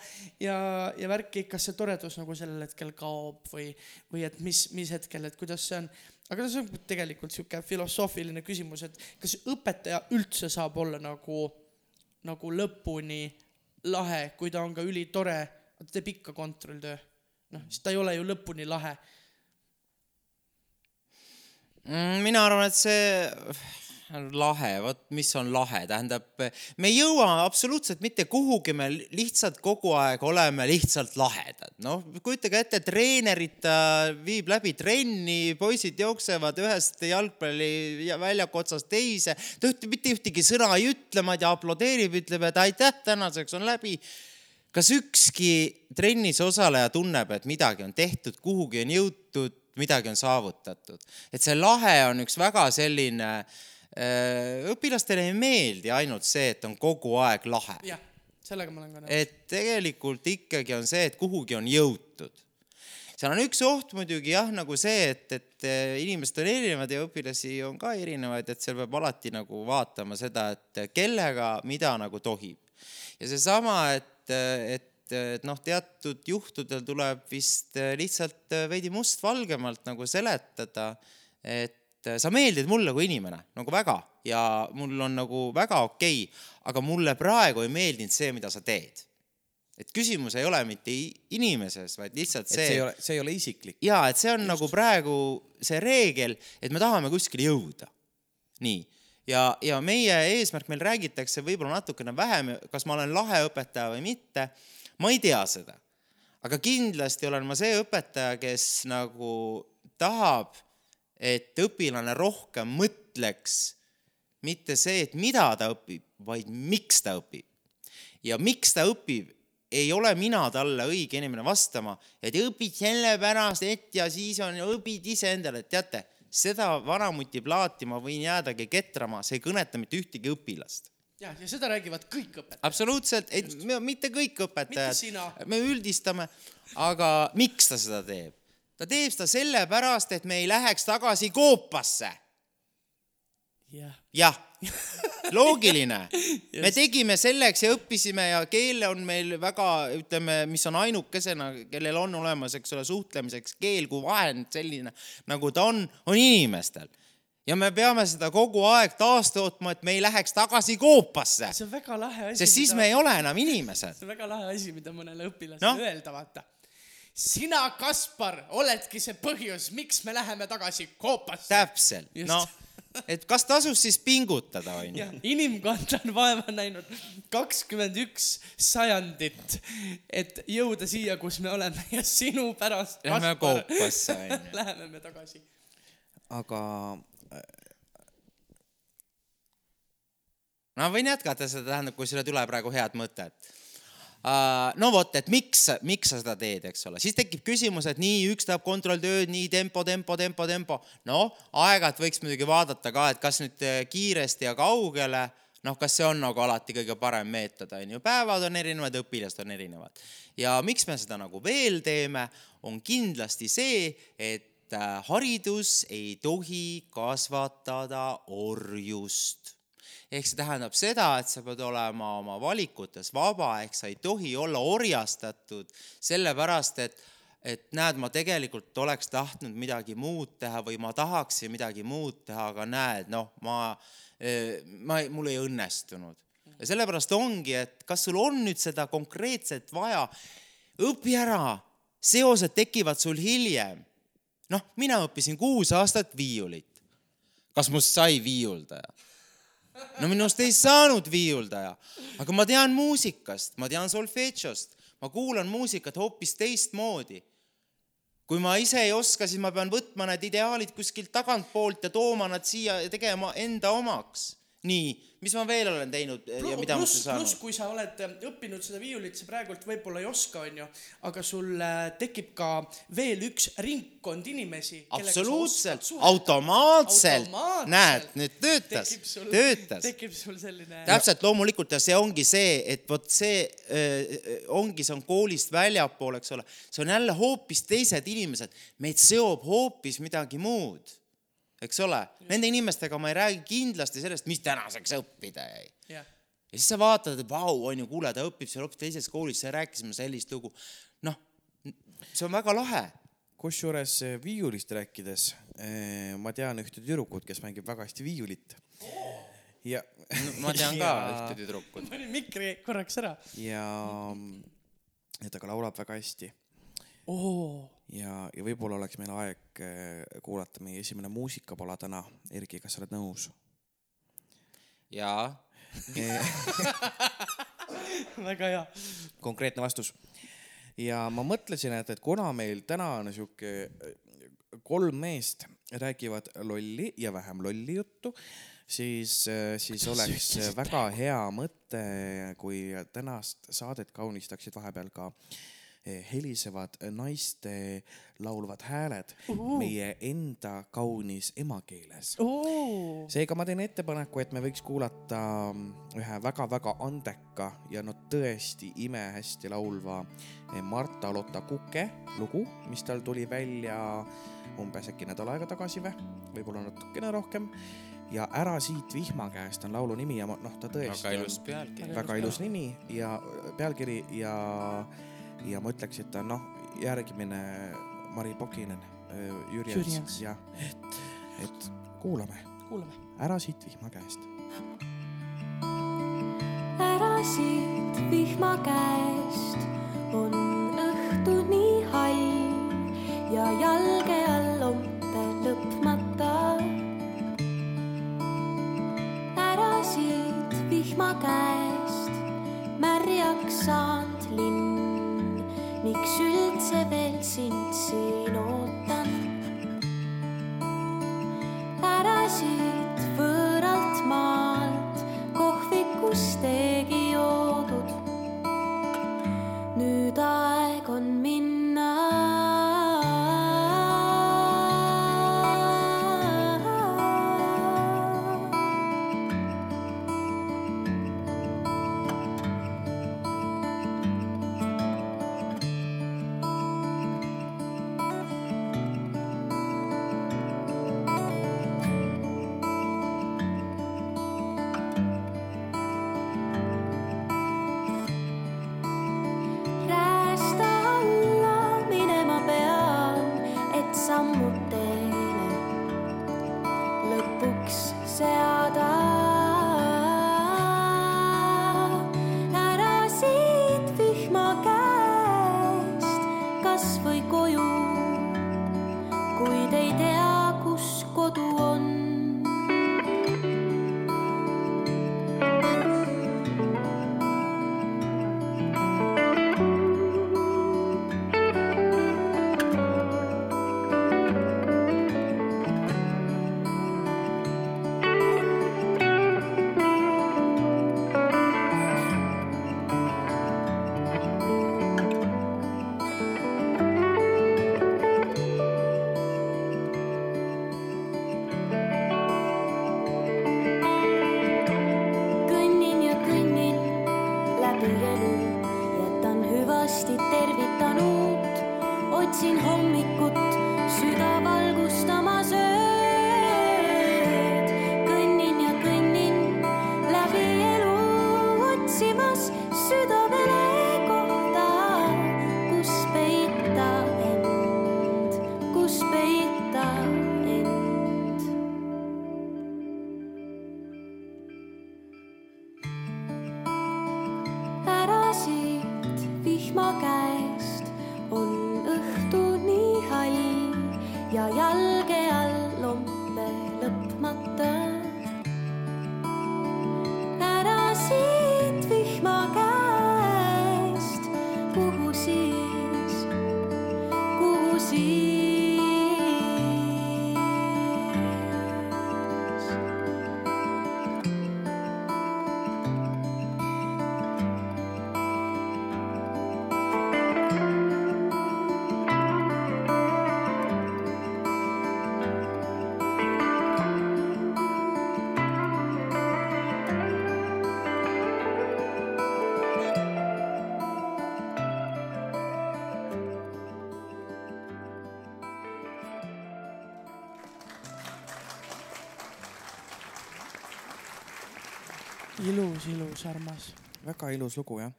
ja, ja värki, kas see toredus nagu sellel hetkel kaob või, või et mis, mis hetkel, et kuidas see on. aga see on tegelikult sihuke filosoofiline küsimus, et kas õpetaja üldse saab olla nagu, nagu lõpuni lahe, kui ta on ka ülitore, ta teeb ikka kontrolltöö. noh, siis ta ei ole ju lõpuni lahe mina arvan, et see lahe, vot mis on lahe, tähendab, me ei jõua absoluutselt mitte kuhugi, me lihtsalt kogu aeg oleme lihtsalt lahedad. noh, kujutage ette, treenerita viib läbi trenni, poisid jooksevad ühest jalgpalliväljaku otsast teise, ta üht, mitte ühtegi sõna ei ütle, ma ei tea, aplodeerib, ütleb, et aitäh, tänaseks on läbi. Kas ükski trennis osaleja tunneb, et midagi on tehtud, kuhugi on jõutud, midagi on saavutatud. et see lahe on üks väga selline, äh, õpilastele ei meeldi ainult see, et on kogu aeg lahe. jah, sellega ma olen ka nõus. et tegelikult ikkagi on see, et kuhugi on jõutud seal on üks oht muidugi jah, nagu see, et, et äh, inimesed on erinevad ja õpilasi on ka erinevaid, et seal peab alati nagu vaatama seda, et kellega mida nagu tohib. ja seesama, et, et et noh, teatud juhtudel tuleb vist äh, lihtsalt äh, veidi mustvalgemalt nagu seletada, et et sa meeldid mulle kui inimene nagu väga ja mul on nagu väga okei okay,, aga mulle praegu ei meeldinud see, mida sa teed. et küsimus ei ole mitte inimeses, vaid lihtsalt see. see ei ole, see ei ole isiklik. ja, et see on Just. nagu praegu see reegel, et me tahame kuskile jõuda. nii ja, ja meie eesmärk, meil räägitakse võib-olla natukene vähem, kas ma olen lahe õpetaja või mitte. Ma ei tea seda. aga kindlasti olen ma see õpetaja, kes nagu tahab, et õpilane rohkem mõtleks mitte see, et mida ta õpib, vaid miks ta õpib. ja miks ta õpib, ei ole mina talle õige inimene vastama, et õpid sellepärast, et ja siis on, õpid iseendale, teate, seda vanamuti plaati ma võin jäädagi ketrama, see ei kõneta mitte ühtegi õpilast ja, ja seda räägivad kõik õpetajad. absoluutselt, et me, mitte kõik õpetajad, me üldistame, aga miks ta seda teeb? ta teeb seda sellepärast, et me ei läheks tagasi koopasse. Jah. Ja. loogiline. (laughs) Me tegime selleks ja õppisime ja keel on meil väga, ütleme, mis on ainukesena, kellel on olemas, eks ole, suhtlemiseks keel kui vahend selline nagu ta on, on inimestel ja me peame seda kogu aeg taastootma, et me ei läheks tagasi koopasse. see on väga lahe asi. sest siis mida... me ei ole enam inimesed. see on väga lahe asi, mida mõnele õpilasele no? öelda, vaata. sina, Kaspar, oledki see põhjus, miks me läheme tagasi koopasse. täpselt, noh et kas tasus siis pingutada, onju. inimkond on vaeva näinud kakskümmend üks sajandit, et jõuda siia, kus me oleme ja sinu pärast. Lähme koopasse, onju. (laughs) Läheme me tagasi. aga. No võin jätkata seda, tähendab, kui sulle tuleb praegu head mõtet Uh, no vot, et miks, miks sa seda teed, eks ole, siis tekib küsimus, et nii, üks tahab kontrolltööd, nii tempo, tempo, tempo, tempo. noh, aeg-ajalt võiks muidugi vaadata ka, et kas nüüd äh, kiiresti ja kaugele, noh, kas see on nagu alati kõige parem meetod, on ju, päevad on erinevad, õpilased on erinevad. ja miks me seda nagu veel teeme, on kindlasti see, et äh, haridus ei tohi kasvatada orjust ehk see tähendab seda, et sa pead olema oma valikutes vaba, ehk sa ei tohi olla orjastatud sellepärast, et et näed, ma tegelikult oleks tahtnud midagi muud teha või ma tahaksin midagi muud teha, aga näed, noh, ma, eh, ma, mul ei õnnestunud. ja sellepärast ongi, et kas sul on nüüd seda konkreetset vaja, õpi ära, seosed tekivad sul hiljem. Noh, mina õppisin kuus aastat viiulit. kas must sai viiuldaja? no minust ei saanud viiuldaja, aga ma tean muusikast, ma tean solfedžost, ma kuulan muusikat hoopis teistmoodi. kui ma ise ei oska, siis ma pean võtma need ideaalid kuskilt tagantpoolt ja tooma nad siia ja tegema enda omaks nii, mis ma veel olen teinud Pl ja mida plus, ma saanud? pluss, kui sa oled äh, õppinud seda viiulit, sa praegult võib-olla ei oska, onju, aga sul äh, tekib ka veel üks ringkond inimesi. absoluutselt, automaatselt, automaatselt., näed, nüüd töötas, töötas. tekib sul selline. täpselt, loomulikult ja see ongi see, et vot see äh, ongi, see on koolist väljapool, eks ole, see on jälle hoopis teised inimesed, meid seob hoopis midagi muud eks ole, nende inimestega ma ei räägi kindlasti sellest, mis tänaseks õppida jäi yeah.. ja siis sa vaatad, et vau, on ju, kuule, ta õpib seal hoopis teises koolis, see rääkis mulle sellist lugu. noh, see on väga lahe. kusjuures eh, viiulist rääkides eh, ma tean ühte tüdrukut, kes mängib väga hästi viiulit ja no, ma tean ka (laughs) ja... ühte tüdrukut. panin mikri korraks ära. ja, ja ta ka laulab väga hästi oh ja, ja võib-olla oleks meil aeg äh, kuulata meie esimene muusikapala täna. Erki, kas sa oled nõus? jaa (laughs) väga hea. konkreetne vastus. ja ma mõtlesin, et, et kuna meil täna on sihuke äh, kolm meest räägivad lolli ja vähem lolli juttu, siis, äh, siis oleks väga hea mõte, kui tänast saadet kaunistaksid vahepeal ka äh, helisevad naiste laulvad hääled uh. meie enda kaunis emakeeles seega ma teen ettepaneku, et me võiks kuulata mm, ühe väga-väga andeka ja no tõesti imehästi laulva eh, Marta-Lotta Kuke lugu, mis tal tuli välja umbes äkki nädal aega tagasi või, võib-olla natukene rohkem ja Ära siit vihma käest on laulu nimi ja noh, ta tõesti. väga ilus pealkiri. väga ilus nimi ja pealkiri ja ja ma ütleks, et ta on noh, järgimine Mari Pokinen, äh, Jüri Ots, jah, et, et kuulame kuulame. Ära siit vihma käest. ära siit vihma käest on õhtu nii hall ja jalge all omte lõpmata. ära siit vihma käest märjaks saanud linn, miks üldse veel sind siin ootan? ära siit võõralt maalt kohvikus teegi joodud. nüüd aeg on minna. ilus, ilus, armas. väga ilus lugu jah.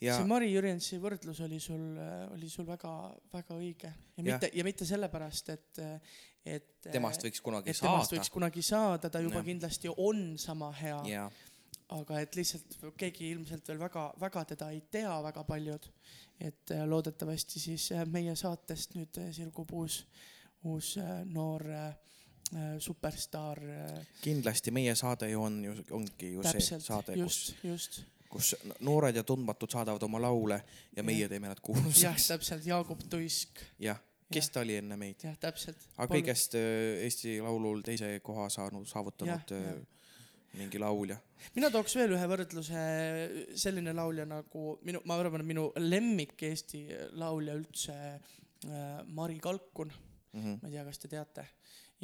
ja see Mari Jürjensi võrdlus oli sul, oli sul väga-väga õige ja mitte, ja mitte sellepärast, et, et. temast võiks kunagi et temast saada võiks. kunagi saada, ta juba Jah. kindlasti on sama hea, ja aga et lihtsalt keegi ilmselt veel väga-väga teda ei tea, väga paljud. et äh, loodetavasti siis äh, meie saatest nüüd äh, sirgub uus, uus noor äh, superstaar äh,. kindlasti meie saade ju on ju, ongi ju täpselt see, saade, kus, just, kus noored ja tundmatud saadavad oma laule ja meie teeme nad jah, kuulsaks. täpselt, Jaagup Tuisk, jah, kes Jah. ta oli enne meid? jah, täpselt. aga kõigest äh, Eesti Laulul teise koha saanud, saavutanud Jah, äh, jah. mingi laulja. mina tooks veel ühe võrdluse, selline laulja nagu minu, ma arvan, minu lemmik Eesti laulja üldse äh, Mari Kalkun, Mhm. ma ei tea, kas te teate,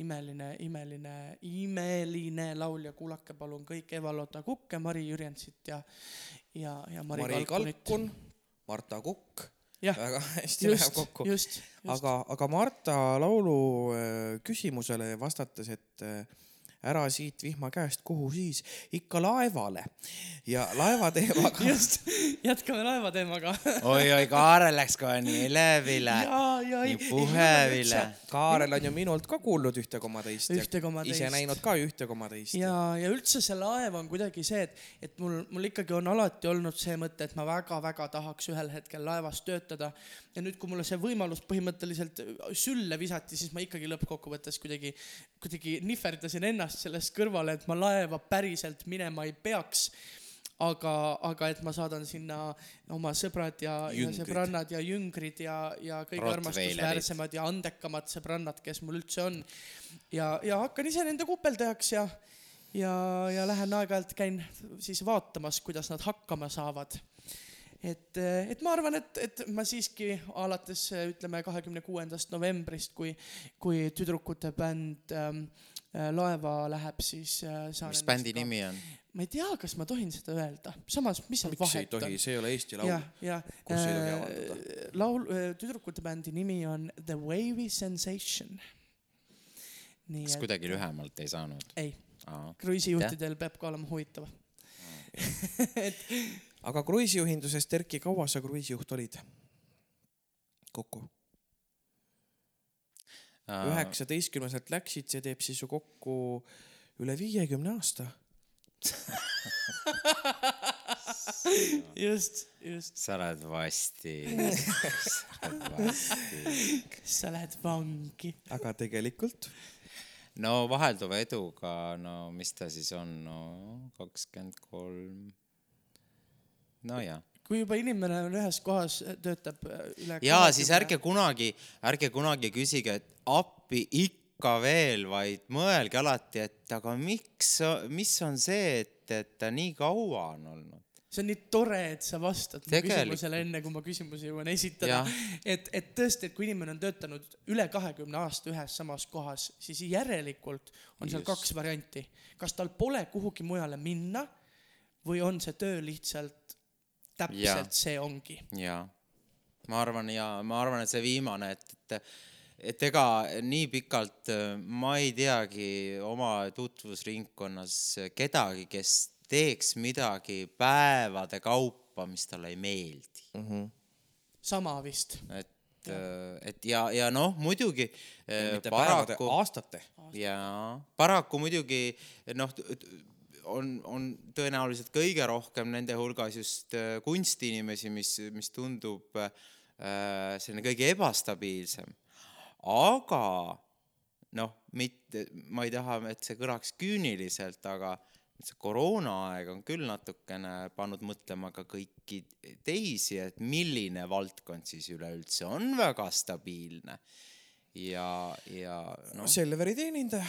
imeline, imeline, imeline laulja, kuulake palun kõik Eva-Lotta Kukke, Mari Jürjensit ja, ja, ja Mari, Mari Kalkunit. Kalkun, Marta Kukk, väga hästi läheb just, kokku. just, just, aga, aga Marta laulu äh, küsimusele vastates, et äh, ära siit vihma käest, kuhu siis, ikka laevale ja laevateemaga (laughs) just, jätkame laevateemaga. (laughs) oi-oi, Kaarel läks kohe nii elevile, nii puhevile. Kaarel on ju minult ka kuulnud ühte koma teist ja Ühte koma ise teist. näinud ka ühte koma teist. ja, ja üldse see laev on kuidagi see, et, et mul, mul ikkagi on alati olnud see mõte, et ma väga-väga tahaks ühel hetkel laevas töötada. Ja nüüd, kui mulle see võimalus põhimõtteliselt sülle visati, siis ma ikkagi lõppkokkuvõttes kuidagi, kuidagi nihverdasin ennast sellest kõrvale, et ma laeva päriselt minema ei peaks aga, aga et ma saadan sinna oma sõbrad ja, ja sõbrannad ja jüngrid ja, ja kõige armastusväärsemad ja andekamad sõbrannad, kes mul üldse on. ja, ja hakkan ise nende kupeldajaks ja, ja, ja lähen aeg-ajalt käin siis vaatamas, kuidas nad hakkama saavad. et, et ma arvan, et, et ma siiski alates ütleme kahekümne kuuendast novembrist, kui, kui tüdrukute bänd ähm, äh, laeva läheb, siis äh, saan mis bändi nimi on? ma ei tea, kas ma tohin seda öelda, samas, mis seal miks ei vahet tohi, on? see ei ole Eesti laul. Kus ei tohi avaldada. laul, tüdrukute bändi nimi on The Wavy Sensation. nii kas et kuidagi lühemalt ei saanud? ei, kruiisijuhtidel peab ka olema huvitav. (laughs) aga kruiisijuhinduses, Erki, kaua sa kruiisijuht olid? kokku? üheksateistkümneselt läksid, see teeb siis ju kokku üle viiekümne aasta. (laughs) just, just, sa oled vastik, (laughs) sa oled vastik. sa lähed vangi. aga tegelikult no vahelduva eduga, no mis ta siis on, no kakskümmend kolm. nojah, kui juba inimene on ühes kohas, töötab äh, üle. ja siis ärge. kunagi, ärge kunagi küsige, et appi ikka veel, vaid mõelge alati, et aga miks, mis on see, et, et ta nii kaua on olnud. see on nii tore, et sa vastad mu Tegelikult. küsimusele enne, kui ma küsimuse jõuan esitada et, et tõesti, et kui inimene on töötanud üle kahekümne aasta ühes samas kohas, siis järelikult on seal Just. kaks varianti. kas tal pole kuhugi mujale minna või on see töö lihtsalt täpselt Jah. see ongi. jaa, ma arvan ja ma arvan, et see viimane, et, et et ega nii pikalt äh, ma ei teagi oma tutvusringkonnas kedagi, kes teeks midagi päevade kaupa, mis talle ei meeldi. mm. -hmm. sama vist. et, et ja, ja noh, muidugi äh, mitte päevade, paraku aastate. jaa, paraku muidugi noh, on, on tõenäoliselt kõige rohkem nende hulgas just äh, kunstiinimesi, mis, mis tundub äh, selline kõige ebastabiilsem. aga noh, mitte, ma ei taha, et see kõlaks küüniliselt, aga see koroonaaeg on küll natukene pannud mõtlema ka kõiki teisi, et milline valdkond siis üleüldse on väga stabiilne. Ja, ja noh, Selveri teenindaja,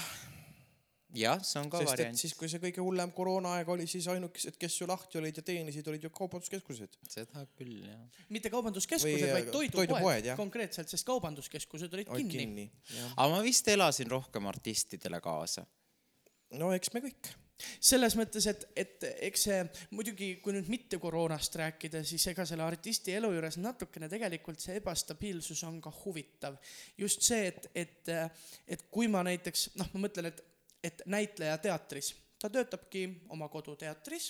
jah, see on ka sest et variant, siis, kui see kõige hullem koroonaaeg oli, siis ainukesed, kes ju lahti olid ja teenisid, olid ju kaubanduskeskused. seda küll jah. mitte kaubanduskeskused, Või, vaid äh, toidupoed, toidupoed, konkreetselt, sest kaubanduskeskused olid olid kinni, kinni. aga ma vist elasin rohkem artistidele kaasa. no eks me kõik. selles mõttes, et, et eks see muidugi, kui nüüd mitte koroonast rääkida, siis ega selle artisti elu juures natukene tegelikult see ebastabiilsus on ka huvitav. just see, et, et, et kui ma näiteks noh, ma mõtlen, et, et näitleja teatris, ta töötabki oma koduteatris,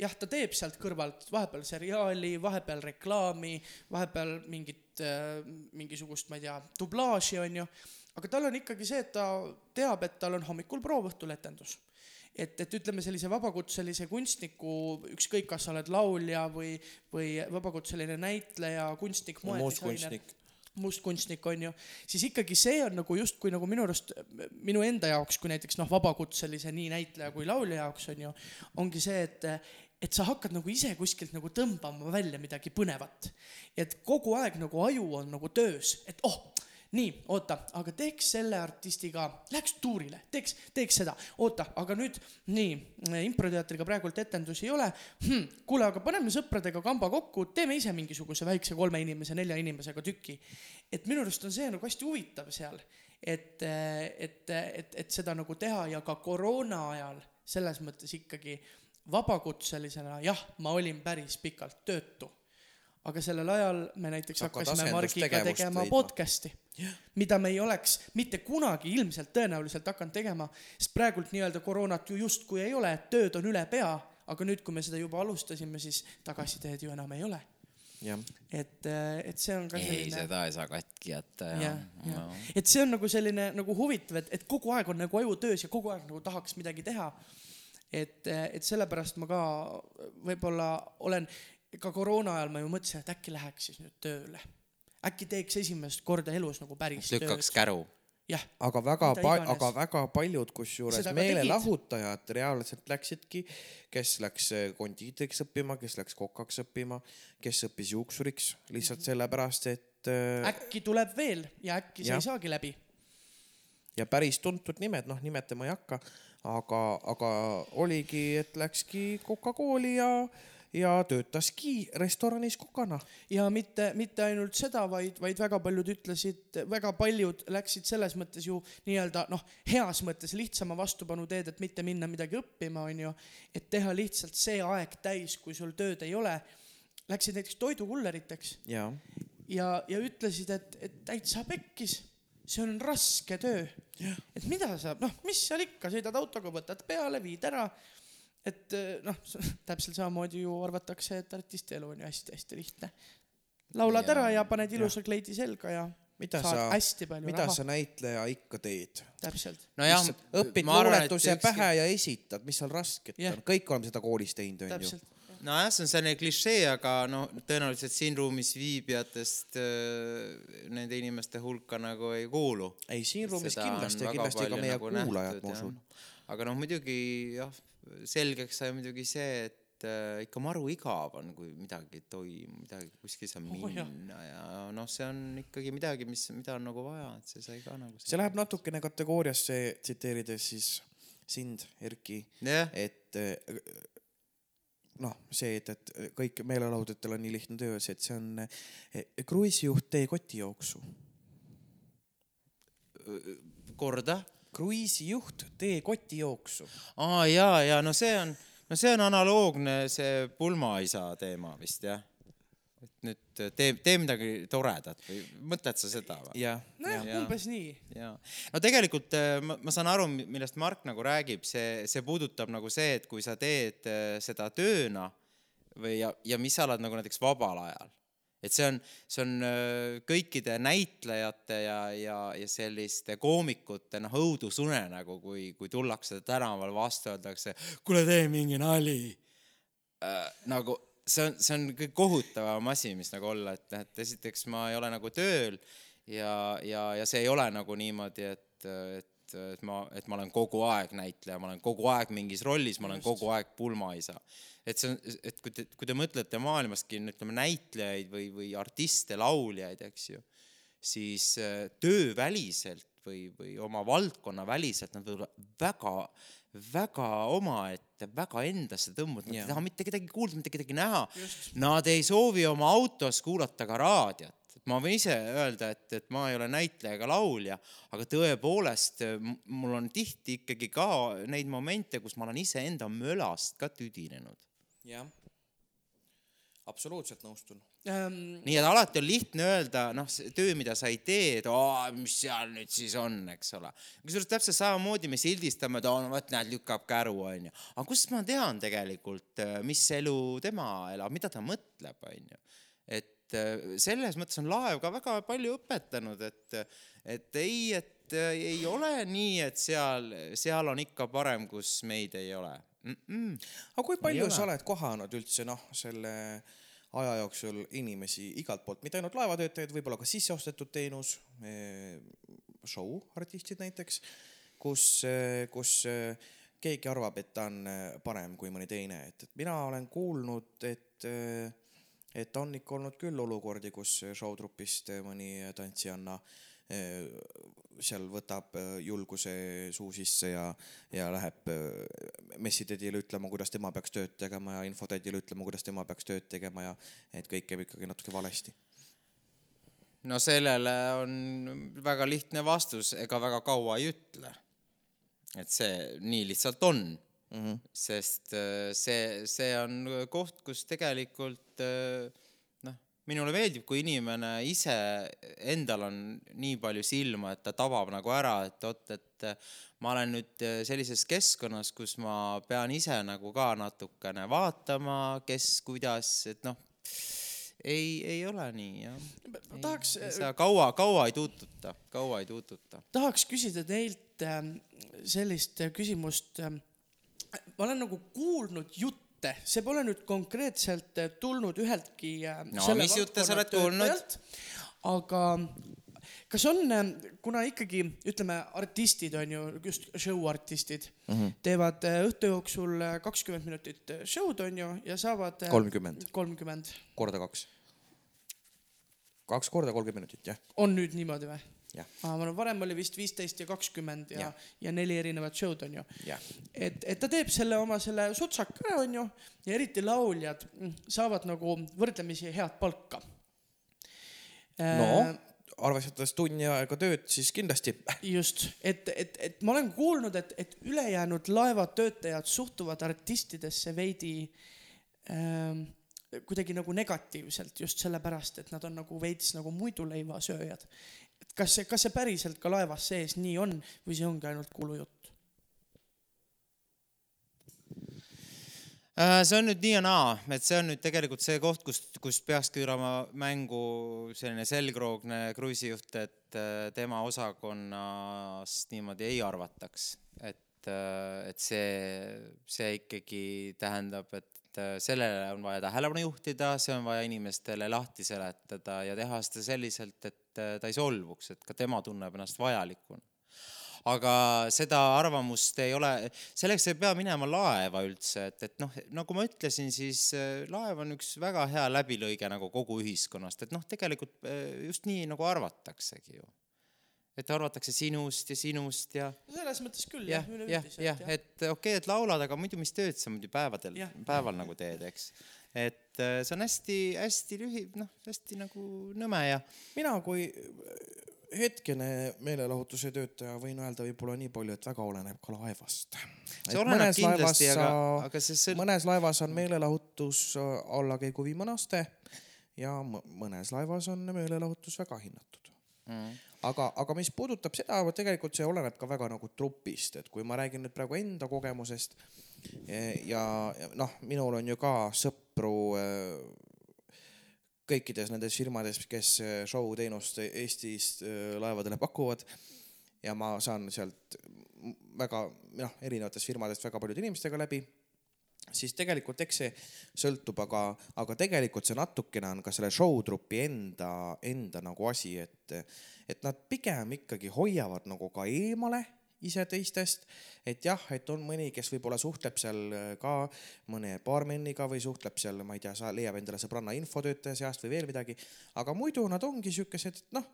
jah, ta teeb sealt kõrvalt vahepeal seriaali, vahepeal reklaami, vahepeal mingit äh, mingisugust, ma ei tea, dublaaži onju, aga tal on ikkagi see, et ta teab, et tal on hommikul proov, õhtul etendus. Et, et ütleme sellise vabakutselise kunstniku, ükskõik, kas sa oled laulja või, või vabakutseline näitleja, kunstnik, moedisainer, mustkunstnik. on ju, siis ikkagi see on nagu justkui nagu minu arust minu enda jaoks, kui näiteks noh, vabakutselise nii näitleja kui laulja jaoks on ju, ongi see, et et sa hakkad nagu ise kuskilt nagu tõmbama välja midagi põnevat. et kogu aeg nagu aju on nagu töös, et oh, nii, oota, aga teeks selle artistiga, läheks tuurile, teeks, teeks seda, oota, aga nüüd nii, improteatriga praegult etendusi ei ole hm,. kuule, aga paneme sõpradega kamba kokku, teeme ise mingisuguse väikse kolme inimese, nelja inimesega tüki. et minu arust on see nagu hästi huvitav seal, et, et, et, et seda nagu teha ja ka koroona ajal selles mõttes ikkagi vabakutselisena jah, ma olin päris pikalt töötu aga sellel ajal me näiteks hakkad hakkasime Margiga tegema leidma. podcast'i, mida me ei oleks mitte kunagi ilmselt tõenäoliselt hakanud tegema, sest praegult nii-öelda koroonat ju justkui ei ole, et tööd on üle pea, aga nüüd, kui me seda juba alustasime, siis tagasiteed ju enam ei ole. jah, et, et see on ka ei, selline seda ei saa katki jätta ja, jah, jah, et see on nagu selline nagu huvitav, et, et kogu aeg on nagu aju töös ja kogu aeg nagu tahaks midagi teha. et, et sellepärast ma ka võib-olla olen ka koroona ajal ma ju mõtlesin, et äkki läheks siis nüüd tööle. äkki teeks esimest korda elus nagu päris lükkaks käru. jah, aga väga pa-, aga väga paljud kusjuures meelelahutajad reaalselt läksidki, kes läks eh, kondiitriks õppima, kes läks kokaks õppima, kes õppis juuksuriks lihtsalt Mhm. sellepärast, et äh, äkki tuleb veel ja äkki see Jah. ei saagi läbi. ja päris tuntud nimed, noh, nimetama ei hakka, aga, aga oligi, et läkski Coca-Cooli ja, ja töötaski restoranis kokana. ja mitte, mitte ainult seda, vaid, vaid väga paljud ütlesid, väga paljud läksid selles mõttes ju nii-öelda noh, heas mõttes lihtsama vastupanu teed, et mitte minna midagi õppima, onju, et teha lihtsalt see aeg täis, kui sul tööd ei ole. Läksid näiteks toidukulleriteks ja, ja, ja ütlesid, et, et täitsa pekkis, see on raske töö. et mida sa, noh, mis seal ikka, sõidad autoga, võtad peale, viid ära et eh, noh, täpselt samamoodi ju arvatakse, et artisti elu on ju hästi-hästi lihtne. laulad Jaa, ära ja paned ilusa kleidi selga ja mida saad sa, hästi palju mida raha sa. näitleja ikka teed? täpselt. nojah, õpid luuletuse pähe ja esitad, mis seal rasket Jah. on, kõik oleme seda koolis teinud, onju. täpselt. nojah, see on selline klišee, aga noh, tõenäoliselt siin ruumis viibijatest äh, nende inimeste hulka nagu ei kuulu. ei, siin ruumis kindlasti ja kindlasti ka meie nagu kuulajad, ma usun. aga noh, muidugi jah, selgeks sai muidugi see, et äh, ikka maru igav on, kui midagi ei toimu, midagi kuskil saab Oh, jah. minna ja noh, see on ikkagi midagi, mis, mida on nagu vaja, et see sai ka nagu see läheb natukene kategooriasse, tsiteerides siis sind, Erki, jah, et eh, noh, see, et, et kõik meelelahudajatel on nii lihtne töö, see, et see on eh, kruiisijuht tee kotijooksu. korda kruiisijuht tee kotijooksu. aa jaa, ja no see on, no see on analoogne see pulmaisa teema vist jah. et nüüd tee, tee midagi toredat või mõtled sa seda või? jah, nojah, umbes nii. jaa, no tegelikult äh, ma, ma saan aru, millest Mark nagu räägib, see, see puudutab nagu see, et kui sa teed äh, seda tööna või ja, ja mis sa oled nagu näiteks vabal ajal, et see on, see on äh, kõikide näitlejate ja, ja, ja selliste koomikute noh, õudusunenägu, kui, kui tullakse tänaval vastu, öeldakse, kuule tee mingi nali äh,. nagu see on, see on kõige kohutavam asi, mis nagu olla, et, et esiteks ma ei ole nagu tööl ja, ja, ja see ei ole nagu niimoodi, et, et, et ma, et ma olen kogu aeg näitleja, ma olen kogu aeg mingis rollis, ma olen kogu aeg pulmaisa. et see on, et kui te, kui te mõtlete maailmaski, ütleme näitlejaid või, või artiste, lauljaid, eks ju, siis äh, tööväliselt või, või oma valdkonna väliselt nad võivad olla väga, väga omaette, väga endasse tõmbunud, nad Jah. ei taha mitte kedagi kuulda, mitte kedagi näha. Nad ei soovi oma autos kuulata ka raadiot. Ma võin ise öelda, et, et ma ei ole näitleja ega laulja, aga tõepoolest m- mul on tihti ikkagi ka neid momente, kus ma olen iseenda mölast ka tüdinenud. jah. absoluutselt nõustun. Ähm, nii et alati on lihtne öelda, noh, see töö, mida sa ei tee, et aa, mis seal nüüd siis on, eks ole. kusjuures täpselt samamoodi me sildistame, et aa, no vot, näed, lükkab käru, onju. aga kust ma tean tegelikult, mis elu tema elab, mida ta mõtleb, onju. Et äh, selles mõttes on laev ka väga palju õpetanud, et, et ei, et äh, ei ole nii, et seal, seal on ikka parem, kus meid ei ole mm. -mm. aga kui palju sa oled kohanud üldse noh, selle aja jooksul inimesi igalt poolt, mitte ainult laevatöötajaid, võib-olla ka sisseostetud teenus, show artistid näiteks, kus, kus eh, keegi arvab, et ta on eh, parem kui mõni teine, et, et mina olen kuulnud, et eh, et on ikka olnud küll olukordi, kus showtrupist mõni tantsijanna eh, seal võtab eh, julguse suu sisse ja, ja läheb eh, messitädile ütlema, kuidas tema peaks tööd tegema ja infotädile ütlema, kuidas tema peaks tööd tegema ja et kõik käib ikkagi natuke valesti. no sellele on väga lihtne vastus, ega väga kaua ei ütle. et see nii lihtsalt on mm. -hmm. sest äh, see, see on koht, kus tegelikult äh, noh, minule meeldib, kui inimene ise, endal on nii palju silma, et ta tabab nagu ära, et oot, et äh, ma olen nüüd sellises keskkonnas, kus ma pean ise nagu ka natukene vaatama, kes, kuidas, et noh, ei, ei ole nii jah. tahaks, kaua, kaua ei tuututa, kaua ei tuututa. tahaks küsida teilt ähm, sellist küsimust. Ma olen nagu kuulnud jutte, see pole nüüd konkreetselt äh, tulnud üheltki. No mis jutte sa oled kuulnud?? aga kas on, kuna ikkagi ütleme, artistid on ju just show artistid mm, -hmm. teevad õhtu jooksul kakskümmend minutit show'd on ju ja saavad. kolmkümmend kolmkümmend, korda kaks. kaks korda kolmkümmend minutit, jah, on nüüd niimoodi või? Ma arvan, varem oli vist viisteist ja kakskümmend ja, ja. Ja neli erinevat show'd on ju. jah. et, et ta teeb selle oma selle sutsaka ära, onju, ja eriti lauljad saavad nagu võrdlemisi head palka. no arvestades tunni aega tööd, siis kindlasti. (laughs) just, et, et, et ma olen kuulnud, et, et ülejäänud laevatöötajad suhtuvad artistidesse veidi ähm, kuidagi nagu negatiivselt just sellepärast, et nad on nagu veits nagu muiduleivasööjad. Kas see, kas see päriselt ka laevas sees nii on või see ongi ainult kuulujutt? Äh, see on nüüd nii ja naa, et see on nüüd tegelikult see koht, kust, kust peakski tulema mängu selline selgroogne kruiisijuht, et äh, tema osakonnast niimoodi ei arvataks. et, et see, see ikkagi tähendab, et äh, sellele on vaja tähelepanu juhtida, see on vaja inimestele lahti seletada ja teha seda selliselt, et äh, ta ei solvuks, et ka tema tunneb ennast vajalikuna aga seda arvamust ei ole, selleks ei pea minema laeva üldse, et, et noh, nagu ma ütlesin, siis äh, laev on üks väga hea läbilõige nagu kogu ühiskonnast, et noh, tegelikult äh, just nii nagu arvataksegi ju. et arvatakse sinust ja sinust ja selles mõttes küll jah jah,, jah, jah, et okei okay,, et laulad, aga muidu mis tööd sa muidu päevadel päeval nagu teed, eks. et äh, see on hästi-hästi lühi, noh, hästi nagu nõme ja mina kui hetkene meelelahutuse töötaja võin öelda võib-olla nii palju, et väga oleneb ka laevast. oleneb kindlasti, aga, aga sõltub mõnes laevas on meelelahutus äh, allakäigu viimane aste ja mõnes laevas on meelelahutus väga hinnatud. mm.. aga, aga mis puudutab seda, tegelikult see oleneb ka väga nagu trupist, et kui ma räägin nüüd praegu enda kogemusest eh, ja, ja noh, minul on ju ka sõpru eh, kõikides nendes firmades, kes eh, show teenust Eestis eh, laevadele pakuvad. Ja ma saan sealt väga noh, erinevatest firmadest väga paljude inimestega läbi. Siis tegelikult eks see sõltub, aga, aga tegelikult see natukene on ka selle show-trupi enda, enda nagu asi, et, et nad pigem ikkagi hoiavad nagu ka eemale ise teistest, et jah, et on mõni, kes võib-olla suhtleb seal ka mõne baarmeniga või suhtleb seal, ma ei tea, sa leiab endale sõbranna infotöötaja seast või veel midagi, aga muidu nad ongi siukesed, noh,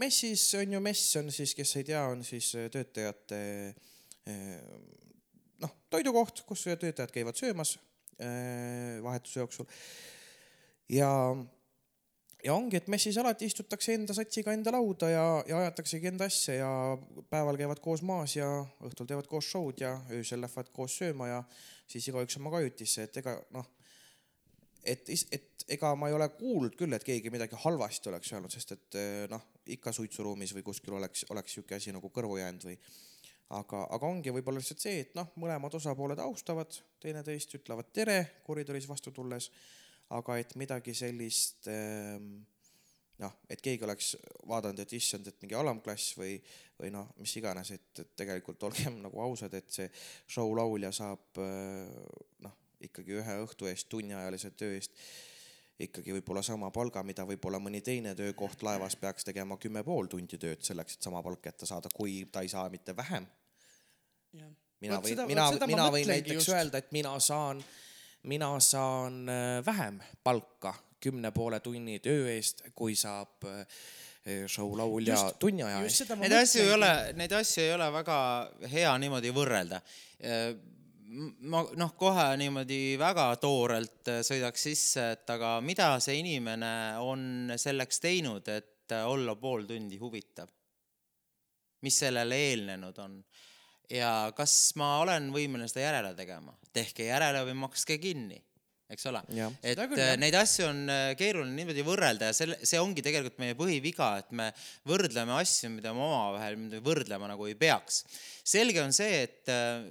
messis on ju mess on siis, kes ei tea, on siis töötajate eh, noh, toidukoht, kus töötajad käivad söömas äh, vahetuse jooksul. ja, ja ongi, et messis alati istutakse enda satsiga enda lauda ja, ja ajataksegi enda asja ja päeval käivad koos maas ja õhtul teevad koos show'd ja öösel lähevad koos sööma ja siis igaüks oma kajutisse, et ega noh, et, et ega ma ei ole kuulnud küll, et keegi midagi halvasti oleks öelnud, sest et noh, ikka suitsuruumis või kuskil oleks, oleks sihuke asi nagu kõrvu jäänud või aga, aga ongi võib-olla lihtsalt see, et noh, mõlemad osapooled austavad teineteist, ütlevad tere koridoris vastu tulles, aga et midagi sellist ähm, noh, et keegi oleks vaadanud, et issand, et mingi alamklass või, või noh, mis iganes, et, et tegelikult olgem (laughs) nagu ausad, et see show laulja saab äh, noh, ikkagi ühe õhtu eest, tunniajalise töö eest ikkagi võib-olla sama palga, mida võib-olla mõni teine töökoht laevas peaks tegema kümme pool tundi tööd selleks, et sama palk kätte saada, kui ta ei saa mitte vähem mina võin mina mina võin näiteks just. öelda, et mina saan, mina saan äh, vähem palka kümne poole tunni töö eest, kui saab äh, show laulja tunni aja eest. Neid asju ei ole neid asju ei ole väga hea niimoodi võrrelda. ma noh, kohe niimoodi väga toorelt äh, sõidaks sisse, et aga mida see inimene on selleks teinud, et äh, olla pool tundi huvitav? mis sellele eelnenud on? Ja kas ma olen võimeline seda järele tegema? tehke järele või makske kinni. eks ole et küll, äh, jah. neid asju on äh, keeruline niimoodi võrrelda ja selle, see ongi tegelikult meie põhiviga, et me võrdleme asju, mida me omavahel võrdlema nagu ei peaks. selge on see, et äh,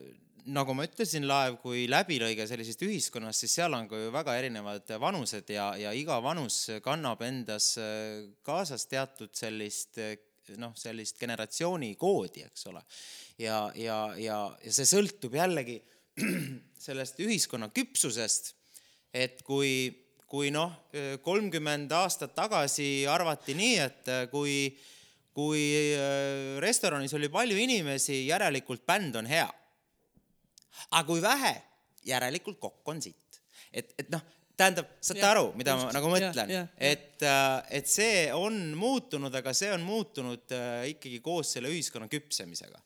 nagu ma ütlesin, laev kui läbilõige sellisest ühiskonnast, siis seal on ka ju väga erinevad vanused ja, ja iga vanus kannab endas kaasas teatud sellist noh, sellist generatsioonikoodi, eks ole. ja, ja, ja, ja see sõltub jällegi (clears throat) sellest ühiskonna küpsusest, et kui, kui noh, kolmkümmend aastat tagasi arvati nii, et kui, kui äh, restoranis oli palju inimesi, järelikult bänd on hea. aga kui vähe, järelikult kokk on sitt. et, et noh, tähendab, saate Jah, aru, mida ma just, nagu jah, mõtlen jah,, jah. et, et see on muutunud, aga see on muutunud äh, ikkagi koos selle ühiskonna küpsemisega.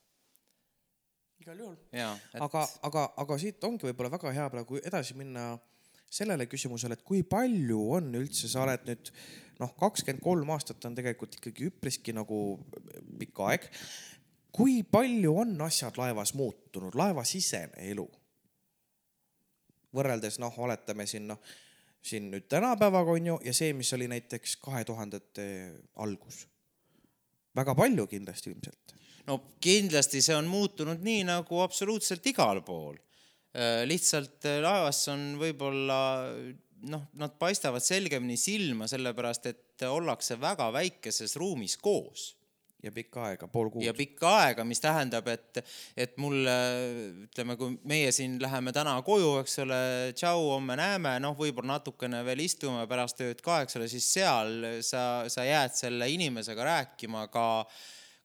igal juhul. et aga, aga, aga siit ongi võib-olla väga hea praegu edasi minna sellele küsimusele, et kui palju on üldse, sa oled nüüd noh, kakskümmend kolm aastat on tegelikult ikkagi üpriski nagu pikk aeg. kui palju on asjad laevas muutunud, laevasisene elu? võrreldes noh, oletame siin noh, siin nüüd tänapäevaga on ju ja see, mis oli näiteks kahe tuhandete algus. väga palju kindlasti ilmselt. no kindlasti see on muutunud nii nagu absoluutselt igal pool. lihtsalt äh, laevas on võib-olla noh, nad paistavad selgemini silma, sellepärast et ollakse väga väikeses ruumis koos ja pikka aega, pool kuud ja. pikka aega, mis tähendab, et, et mulle ütleme, kui meie siin läheme täna koju, eks ole, tšau, homme näeme, noh, võib-olla natukene veel istume pärast tööd ka, eks ole, siis seal sa, sa jääd selle inimesega rääkima ka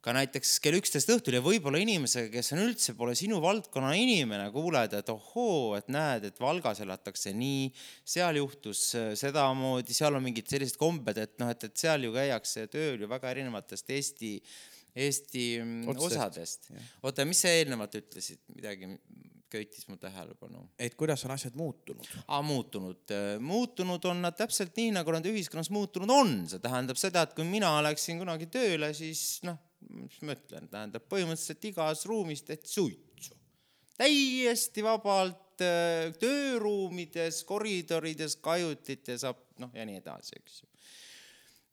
ka näiteks kell üksteist õhtul ja võib-olla inimesega, kes on üldse pole sinu valdkonna inimene, kuuled, et ohoo, et näed, et Valgas elatakse nii, seal juhtus äh, sedamoodi, seal on mingid sellised kombed, et noh, et, et seal ju käiakse tööl ju väga erinevatest Eesti, Eesti mm, Otstest. osadest. oota, mis sa eelnevalt ütlesid, midagi köitis mu tähelepanu et kuidas on asjad muutunud? ah,. muutunud, muutunud on nad täpselt nii, nagu nad ühiskonnas muutunud on, see tähendab seda, et kui mina läksin kunagi tööle, siis noh, mis ma ütlen, tähendab põhimõtteliselt igas ruumis tehti suitsu. täiesti vabalt äh, tööruumides, koridorides, kajutites, noh ja nii edasi, eks ju.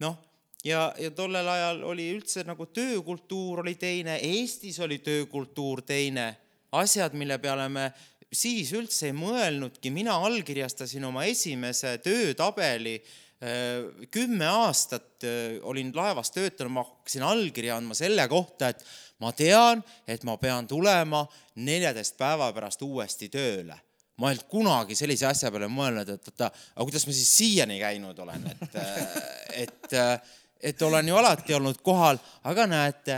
noh, ja, ja tollel ajal oli üldse nagu töökultuur oli teine, Eestis oli töökultuur teine, asjad, mille peale me siis üldse ei mõelnudki, mina allkirjastasin oma esimese töötabeli äh, kümme aastat äh, olin laevas töötanud, ma hakkasin allkirja andma selle kohta, et ma tean, et ma pean tulema neljateist päeva pärast uuesti tööle. Ma ei olnud kunagi sellise asja peale mõelnud, et oota, aga kuidas ma siis siiani käinud olen, et, et, et olen ju alati olnud kohal, aga näete,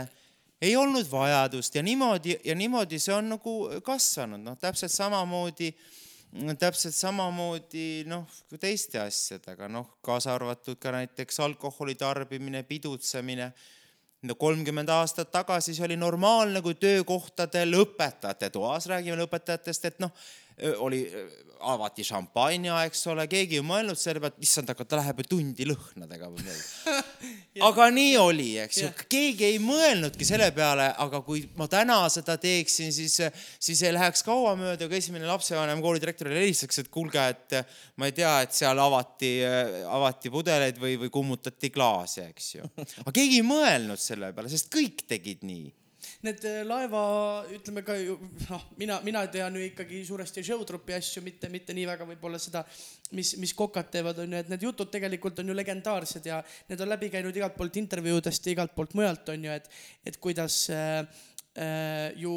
ei olnud vajadust ja niimoodi ja niimoodi see on nagu kasvanud, noh, täpselt samamoodi, täpselt samamoodi noh, teiste asjadega, noh, kaasa arvatud ka näiteks alkoholi tarbimine, pidutsemine. No kolmkümmend aastat tagasi see oli normaalne, kui töökohtadel õpetajate toas, räägime õpetajatest, et noh, oli, avati šampanja, eks ole, keegi ei mõelnud selle pealt, issand, aga ta läheb ju tundi lõhnadega või midagi. (laughs) aga nii oli, eks ju keegi ei mõelnudki selle peale, aga kui ma täna seda teeksin, siis, siis ei läheks kaua mööda, kui esimene lapsevanem koolidirektorile helistaks, et kuulge, et ma ei tea, et seal avati, avati pudeleid või, või kummutati klaase, eks ju. (laughs) aga keegi ei mõelnud selle peale, sest kõik tegid nii Need äh, laeva, ütleme ka ju noh, mina, mina tean ju ikkagi suuresti showtrupi asju, mitte, mitte nii väga võib-olla seda, mis, mis kokad teevad, on ju, et need jutud tegelikult on ju legendaarsed ja need on läbi käinud igalt poolt intervjuudest ja igalt poolt mujalt on ju, et, et kuidas äh, ju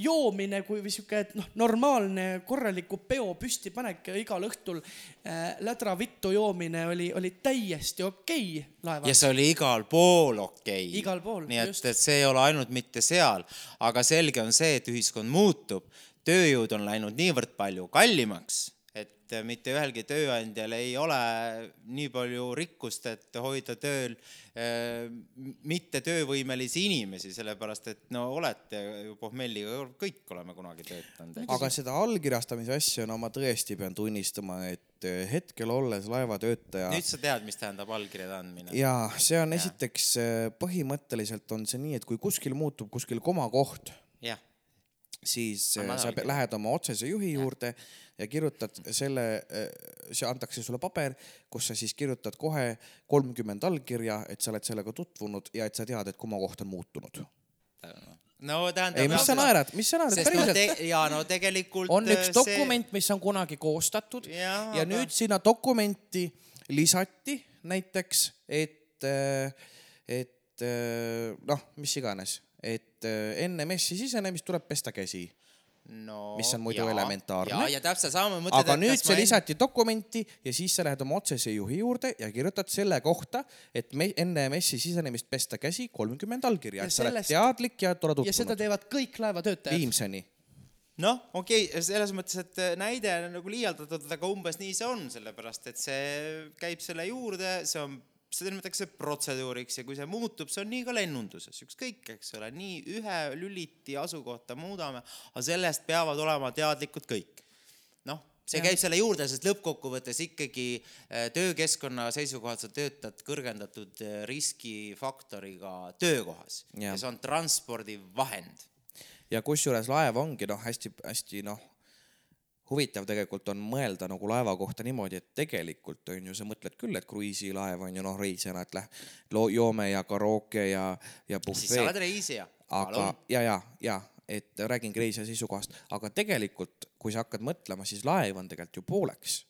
joomine kui või sihuke, et noh, normaalne korraliku peo püstipanek igal õhtul äh, lädra vittu joomine oli, oli täiesti okei okay laeval ja. see oli igal pool okei okay.. Igal pool, nii et et see ei ole ainult mitte seal, aga selge on see, et ühiskond muutub, tööjõud on läinud niivõrd palju kallimaks, et mitte ühelgi tööandjal ei ole nii palju rikkust, et hoida tööl äh, mitte töövõimelisi inimesi, sellepärast et no olete ju pohmelliga kõik oleme kunagi töötanud. aga seda allkirjastamise asja, no ma tõesti pean tunnistama, et eh, hetkel olles laevatöötaja nüüd sa tead, mis tähendab allkirjade andmine. ja see on esiteks eh, põhimõtteliselt on see nii, et kui kuskil muutub kuskil komakoht, jah, siis äh, sa lähed oma otsese juhi juurde ja kirjutad selle, see antakse sulle paber, kus sa siis kirjutad kohe kolmkümmend allkirja, et sa oled sellega tutvunud ja et sa tead, et komakoht on muutunud. no tähendab. ei, mis sa naerad, mis sa naerad, no päriselt te,. ja no tegelikult on üks äh, dokument, mis on kunagi koostatud Jaa, ja aga- nüüd sinna dokumenti lisati näiteks, et, et noh, mis iganes, et äh, enne messi sisenemist tuleb pesta käsi no, mis on muidu jaa, elementaarne. ja, ja täpselt sama mõtled, aga nüüd see lisati dokumenti ja siis sa lähed oma otsese juhi juurde ja kirjutad selle kohta, et me enne messi sisenemist pesta käsi kolmkümmend allkirja, Ja et sa oled sellest- teadlik ja et oled ja seda tutvunud. teevad kõik laevatöötajad. Viimseni. noh, okei okay,, selles mõttes, et näide on nagu liialdatud, aga umbes nii see on, sellepärast et see käib selle juurde, see on, seda nimetatakse protseduuriks ja kui see muutub, see on nii ka lennunduses, ükskõik, eks ole, nii ühe lüliti asukohta muudame, aga sellest peavad olema teadlikud kõik. noh, see käib selle juurde, sest lõppkokkuvõttes ikkagi äh, töökeskkonna seisukohalt sa töötad kõrgendatud äh, riskifaktoriga töökohas Jah. ja see on transpordivahend ja kusjuures laev ongi noh, hästi-hästi noh, huvitav tegelikult on mõelda nagu laeva kohta niimoodi, et tegelikult on ju, sa mõtled küll, et kruiisilaev on ju noh, reisijana, et läh-, joome ja karooke ja, ja siis sa oled bufee, reisija. aga ja, ja, ja et räägingi reisija seisukohast, aga tegelikult, kui sa hakkad mõtlema, siis laev on tegelikult ju pooleks.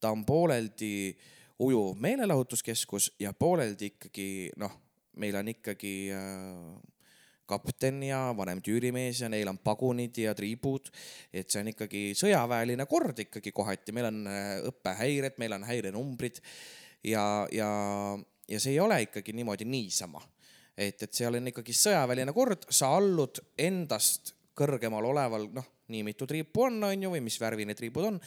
ta on pooleldi ujuv meelelahutuskeskus ja pooleldi ikkagi noh, meil on ikkagi äh, kapten ja vanem tüürimees ja neil on pagunid ja triibud, et see on ikkagi sõjaväeline kord ikkagi kohati, meil on äh, õppehäired, meil on häirenumbrid. Ja, ja, ja see ei ole ikkagi niimoodi niisama. et, et seal on ikkagi sõjaväeline kord, sa allud endast kõrgemal oleval, noh, nii mitu triipu on, on ju, või mis värvi need triibud on,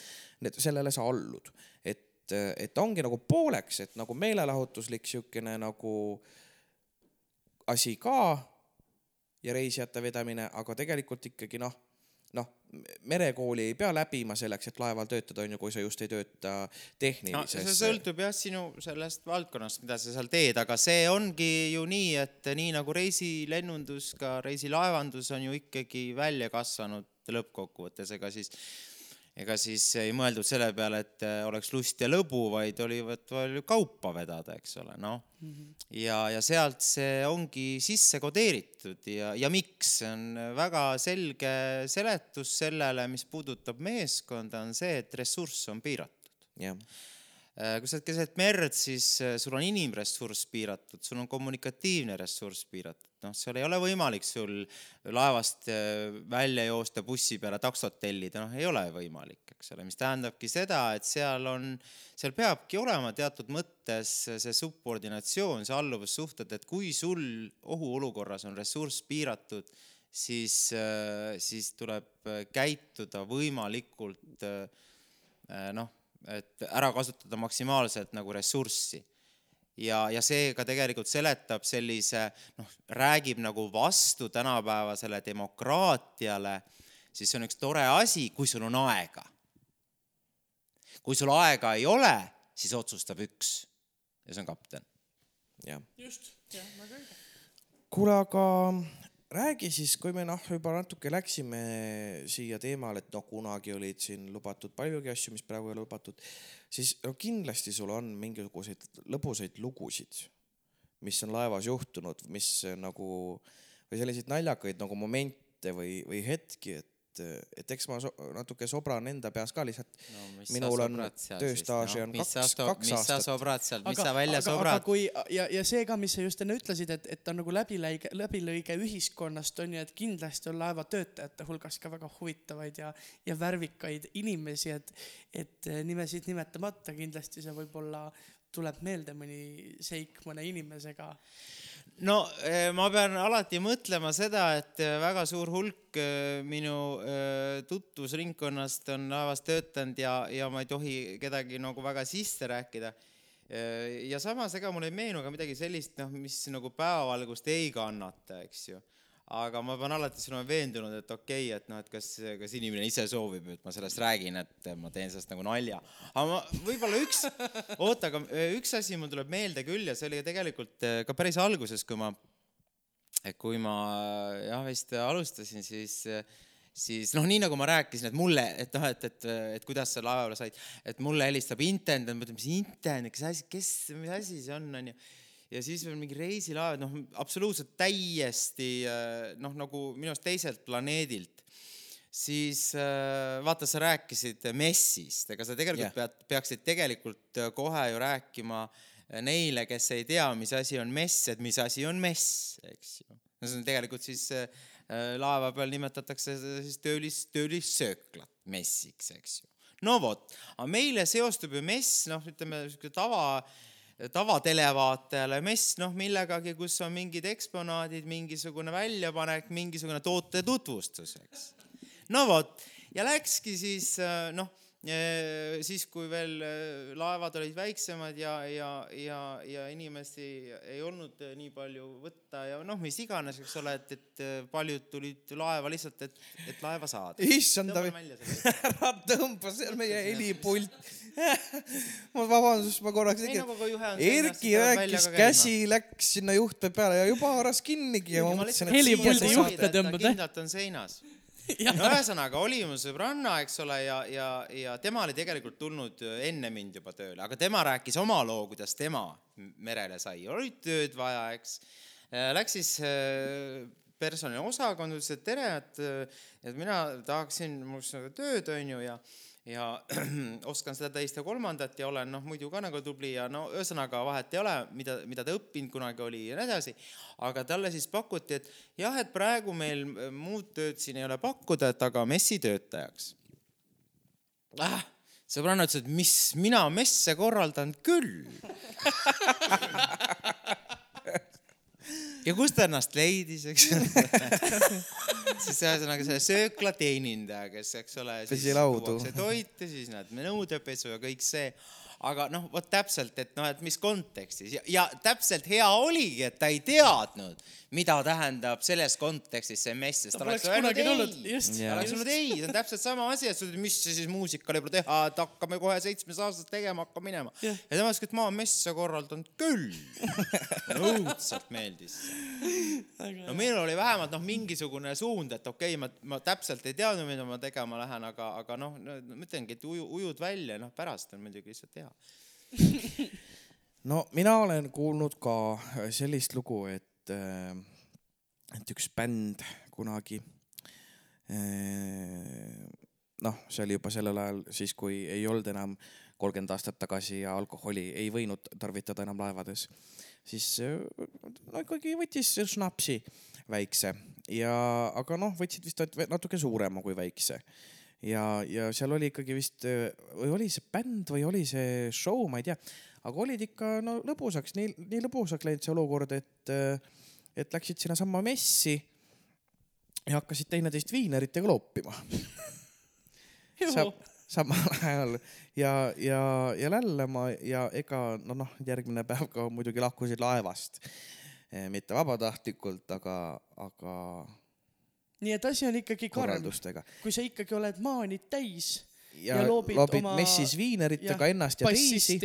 need, sellele sa allud. et, et ongi nagu pooleks, et nagu meelelahutuslik siukene nagu asi ka ja reisijate vedamine, aga tegelikult ikkagi noh, noh, merekooli ei pea läbima selleks, et laeval töötada, on ju, kui sa just ei tööta no tehnilises see sõltub jah sinu sellest valdkonnast, mida sa seal teed, aga see ongi ju nii, et nii nagu reisilennundus, ka reisilaevandus on ju ikkagi välja kasvanud lõppkokkuvõttes, ega siis ega siis ei mõeldud selle peale, et äh, oleks lust ja lõbu, vaid oli palju kaupa vedada, eks ole, noh mm -hmm. ja, ja sealt see ongi sisse kodeeritud ja, ja miks, see on väga selge seletus sellele, mis puudutab meeskonda, on see, et ressurss on piiratud. jah, kui sa oled keset merd, siis äh, sul on inimressurss piiratud, sul on kommunikatiivne ressurss piiratud, noh, seal ei ole võimalik sul laevast äh, välja joosta bussi peale taksot tellida, noh, ei ole võimalik, eks ole, mis tähendabki seda, et seal on, seal peabki olema teatud mõttes see subordinatsioon, see alluvussuhted, et kui sul ohuolukorras on ressurss piiratud, siis, siis tuleb äh, käituda võimalikult äh, äh, noh, et ära kasutada maksimaalselt nagu ressurssi. ja, ja see ka tegelikult seletab sellise noh, räägib nagu vastu tänapäevasele demokraatiale, siis see on üks tore asi, kui sul on aega. kui sul aega ei ole, siis otsustab üks ja see on kapten. jah. just, jah, väga õige. kuule, aga räägi siis, kui me noh, juba natuke läksime siia teemale, et noh, kunagi olid siin lubatud paljugi asju, mis praegu ei ole lubatud, siis no kindlasti sul on mingisuguseid lõbusaid lugusid, mis on laevas juhtunud, mis nagu või selliseid naljakaid nagu momente või, või hetki, et, et eks ma so natuke sobran enda peas ka lihtsalt no, Minul on tööstaaži on mis sa kaks- kaks mis sa aastat. sobrad sealt, mis aga, sa välja aga, aga sobrad? kui ja, ja see ka, mis sa just enne ütlesid, et, et on nagu läbilõige, läbilõige ühiskonnast on ju, et kindlasti on laevatöötajate hulgas ka väga huvitavaid ja, ja värvikaid inimesi, et, et nimesid nimetamata kindlasti see võib-olla tuleb meelde mõni seik mõne inimesega. No eh, ma pean alati mõtlema seda, et eh, väga suur hulk eh, minu tutvusringkonnast on laevas töötanud ja, ja ma ei tohi kedagi nagu väga sisse rääkida. ja samas ega mul ei meenu ka midagi sellist, noh, mis nagu päevavalgust ei kannata, eks ju aga ma pean alati olema veendunud, et okei okay,, et noh, et kas, kas inimene ise soovib, et ma sellest räägin, et ma teen sellest nagu nalja. aga ma võib-olla üks, (laughs) oota, aga üks asi mul tuleb meelde küll ja see oli tegelikult eh, ka päris alguses, kui ma, kui ma jah vist alustasin, siis, siis noh, nii nagu ma rääkisin, et mulle, et noh, et, et, et kuidas sa laevale said, et mulle helistab intendant, ma ütlen, mis intendant, kes asi, kes, mis asi see on, onju. Ja siis veel mingi reisilaev, noh, absoluutselt täiesti äh, noh, nagu minu arust teiselt planeedilt siis äh, vaata, sa rääkisid messist, ega sa tegelikult yeah. pead, peaksid tegelikult äh, kohe ju rääkima äh, neile, kes ei tea, mis asi on mess, et mis asi on mess, eks ju. no see on tegelikult siis äh, äh, laeva peal nimetatakse siis töölis, töölissööklat messiks, eks ju. no vot, aga meile seostub ju mess, noh, ütleme sihuke tava tavatelevaatajale mess, noh millegagi, kus on mingid eksponaadid, mingisugune väljapanek, mingisugune toote tutvustus, eks no vot ja läkski siis noh, siis kui veel äh, laevad olid väiksemad ja, ja, ja, ja inimesi ei olnud äh, nii palju võtta ja noh, mis iganes, eks ole, et, et äh, paljud tulid laeva lihtsalt, et, et laeva saada. issand, (laughs) ära tõmba seal meie helipult. (laughs) ma vabandust, ma korraks tegin nagu Erki rääkis käsi läks sinna juhtme peale ja juba haaras kinnigi ja ma mõtlesin, et Helipuldi juhte tõmbad, eh? kindlalt on seinas. (laughs) no ühesõnaga oli mu sõbranna, eks ole, ja, ja, ja tema oli tegelikult tulnud enne mind juba tööle, aga tema rääkis oma loo, kuidas tema merele sai, oli tööd vaja, eks. Läks siis äh, personaliosakonda, ütles, et tere, et, et mina tahaksin, mul nagu tööd, onju, ja ja (clears throat) oskan seda teist ja kolmandat ja olen noh, muidu ka nagu tubli ja no ühesõnaga vahet ei ole, mida, mida ta õppinud kunagi oli ja nii edasi. aga talle siis pakuti, et jah, et praegu meil äh, muud tööd siin ei ole pakkuda, et aga messitöötajaks ah,. sõbranna ütles, et mis, mina messe korraldan küll. (laughs) ja kus ta ennast leidis, eks (laughs) siis ühesõnaga see söökla teenindaja, kes, eks ole, siis Pesi laudu. tuuakse toite, siis näed nõudepesu ja kõik see. Aga noh, vot täpselt, et noh, et mis kontekstis ja, ja täpselt hea oligi, et ta ei teadnud, mida tähendab selles kontekstis see mess, sest Ta oleks öelnud ei ta oleks öelnud ei, see on täpselt sama asi, et sa ütled, mis siis muusikale juba teha, et hakkame kohe seitsmes aastas tegema, hakka minema. Jah. ja tema ütles, et ma olen messe korraldanud küll. õudselt meeldis no meil oli vähemalt noh, mingisugune suund, et okei okay,, ma, ma täpselt ei teadnud, mida ma tegema lähen, aga, aga noh no,, ma ütlengi, et uju, ujud välja, noh pärast on muidugi lihtsalt hea. (laughs) no mina olen kuulnud ka sellist lugu, et, et üks bänd kunagi, noh, see oli juba sellel ajal siis, kui ei olnud enam kolmkümmend aastat tagasi ja alkoholi ei võinud tarvitada enam laevades, siis no ikkagi võttis šnapsi väikse. Ja, aga noh, võtsid vist natuke suurema kui väikse ja, ja seal oli ikkagi vist või oli see bänd või oli see show, ma ei tea, aga olid ikka no lõbusaks, nii, nii lõbusaks läinud see olukord, et, et läksid sinnasamma messi ja hakkasid teineteist viineritega loopima. Sa, samal ajal. Ja, ja, ja lällama ja ega no noh, järgmine päev ka muidugi lahkusid laevast. mitte vabatahtlikult, aga, aga nii et asi on ikkagi karm, kui sa ikkagi oled maanid täis ja, Ja loobid, loobid oma- messis viineritega ennast ja teisi,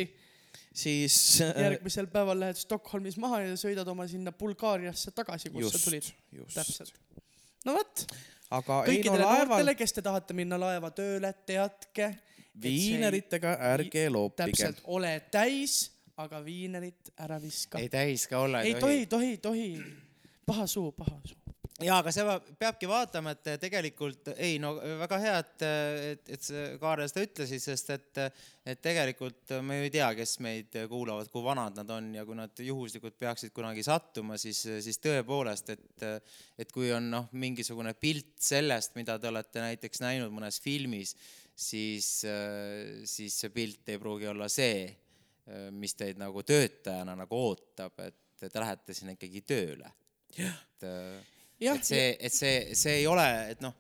siis (laughs) järgmisel päeval lähed Stockholmis maha ja sõidad oma sinna Bulgaariasse tagasi, kust sa tulid. just täpselt. no vot, aga ei kõikidele laeval noortele, kes te tahate minna laeva tööle, teadke. viineritega ärge loopige täpselt, ole täis, aga viinerit ära viska. ei täis ka olla ei tohi, tohi, tohi. paha suu, paha suu. Ja aga seda peabki vaatama, et tegelikult ei no väga hea, et, et, et sa Kaarel seda ütlesid, sest et, et tegelikult me ju ei tea, kes meid kuulavad, kui vanad nad on ja kui nad juhuslikult peaksid kunagi sattuma, siis, siis tõepoolest, et, et kui on noh, mingisugune pilt sellest, mida te olete näiteks näinud mõnes filmis, siis, siis see pilt ei pruugi olla see, mis teid nagu töötajana nagu ootab, et te lähete sinna ikkagi tööle. et et, see, et see, see ei ole, et noh,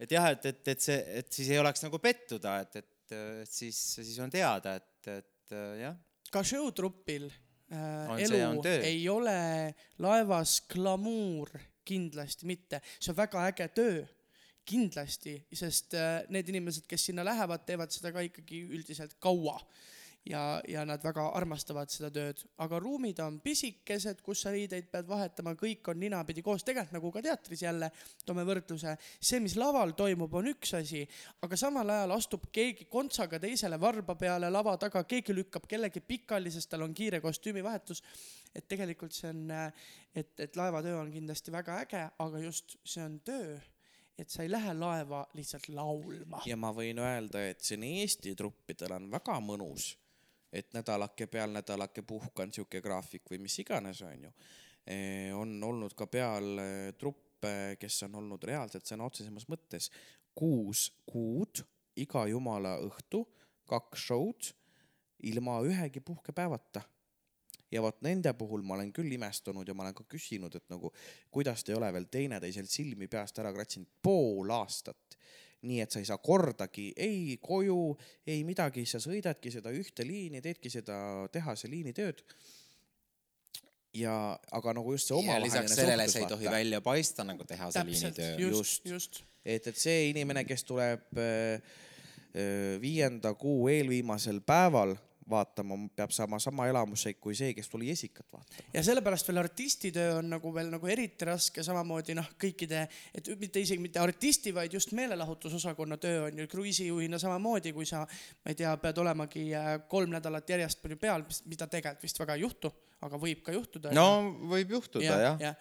et jah, et, et, et see, et siis ei oleks nagu pettuda, et, et, et siis, siis on teada, et, et jah, ka showtrupil äh, elu ei ole laevas glamuur, kindlasti mitte, see on väga äge töö, kindlasti, sest äh, need inimesed, kes sinna lähevad, teevad seda ka ikkagi üldiselt kaua. ja, ja nad väga armastavad seda tööd, aga ruumid on pisikesed, kus sa riideid pead vahetama, kõik on ninapidi koos, tegelikult nagu ka teatris jälle, toome võrdluse, see, mis laval toimub, on üks asi, aga samal ajal astub keegi kontsaga teisele varba peale lava taga, keegi lükkab kellegi pikali, sest tal on kiire kostüümivahetus. et tegelikult see on, et, et laevatöö on kindlasti väga äge, aga just see on töö, et sa ei lähe laeva lihtsalt laulma. ja ma võin öelda, et siin Eesti truppidel on väga mõnus, et nädalake peal nädalake puhkan, sihuke graafik või mis iganes, onju. on olnud ka peal eh, truppe, kes on olnud reaalselt sõna otsesemas mõttes kuus kuud iga jumala õhtu, kaks show'd ilma ühegi puhkepäevata ja vot nende puhul ma olen küll imestunud ja ma olen ka küsinud, et nagu kuidas te ei ole veel teineteiselt silmi peast ära kratsinud pool aastat. Nii et sa ei saa kordagi ei koju, ei midagi, sa sõidadki seda ühte liini, teedki seda tehase liinitööd. ja, aga nagu just see omavaheline lisaks sellele see ei tohi vaata. välja paista nagu tehase täpselt, liinitöö. just, Just. just, et, et see inimene, kes tuleb äh, äh, viienda kuu eelviimasel päeval vaatama, peab saama sama elamuse kui see, kes tuli esikat vaatama. ja sellepärast veel artistitöö on nagu veel nagu eriti raske, samamoodi noh, kõikide, et mitte isegi mitte artisti, vaid just meelelahutusosakonna töö on ju kruiisijuhina samamoodi, kui sa, ma ei tea, pead olemagi äh, kolm nädalat järjest palju peal, mida tegelikult vist väga ei juhtu, aga võib ka juhtuda. no võib juhtuda jah ja..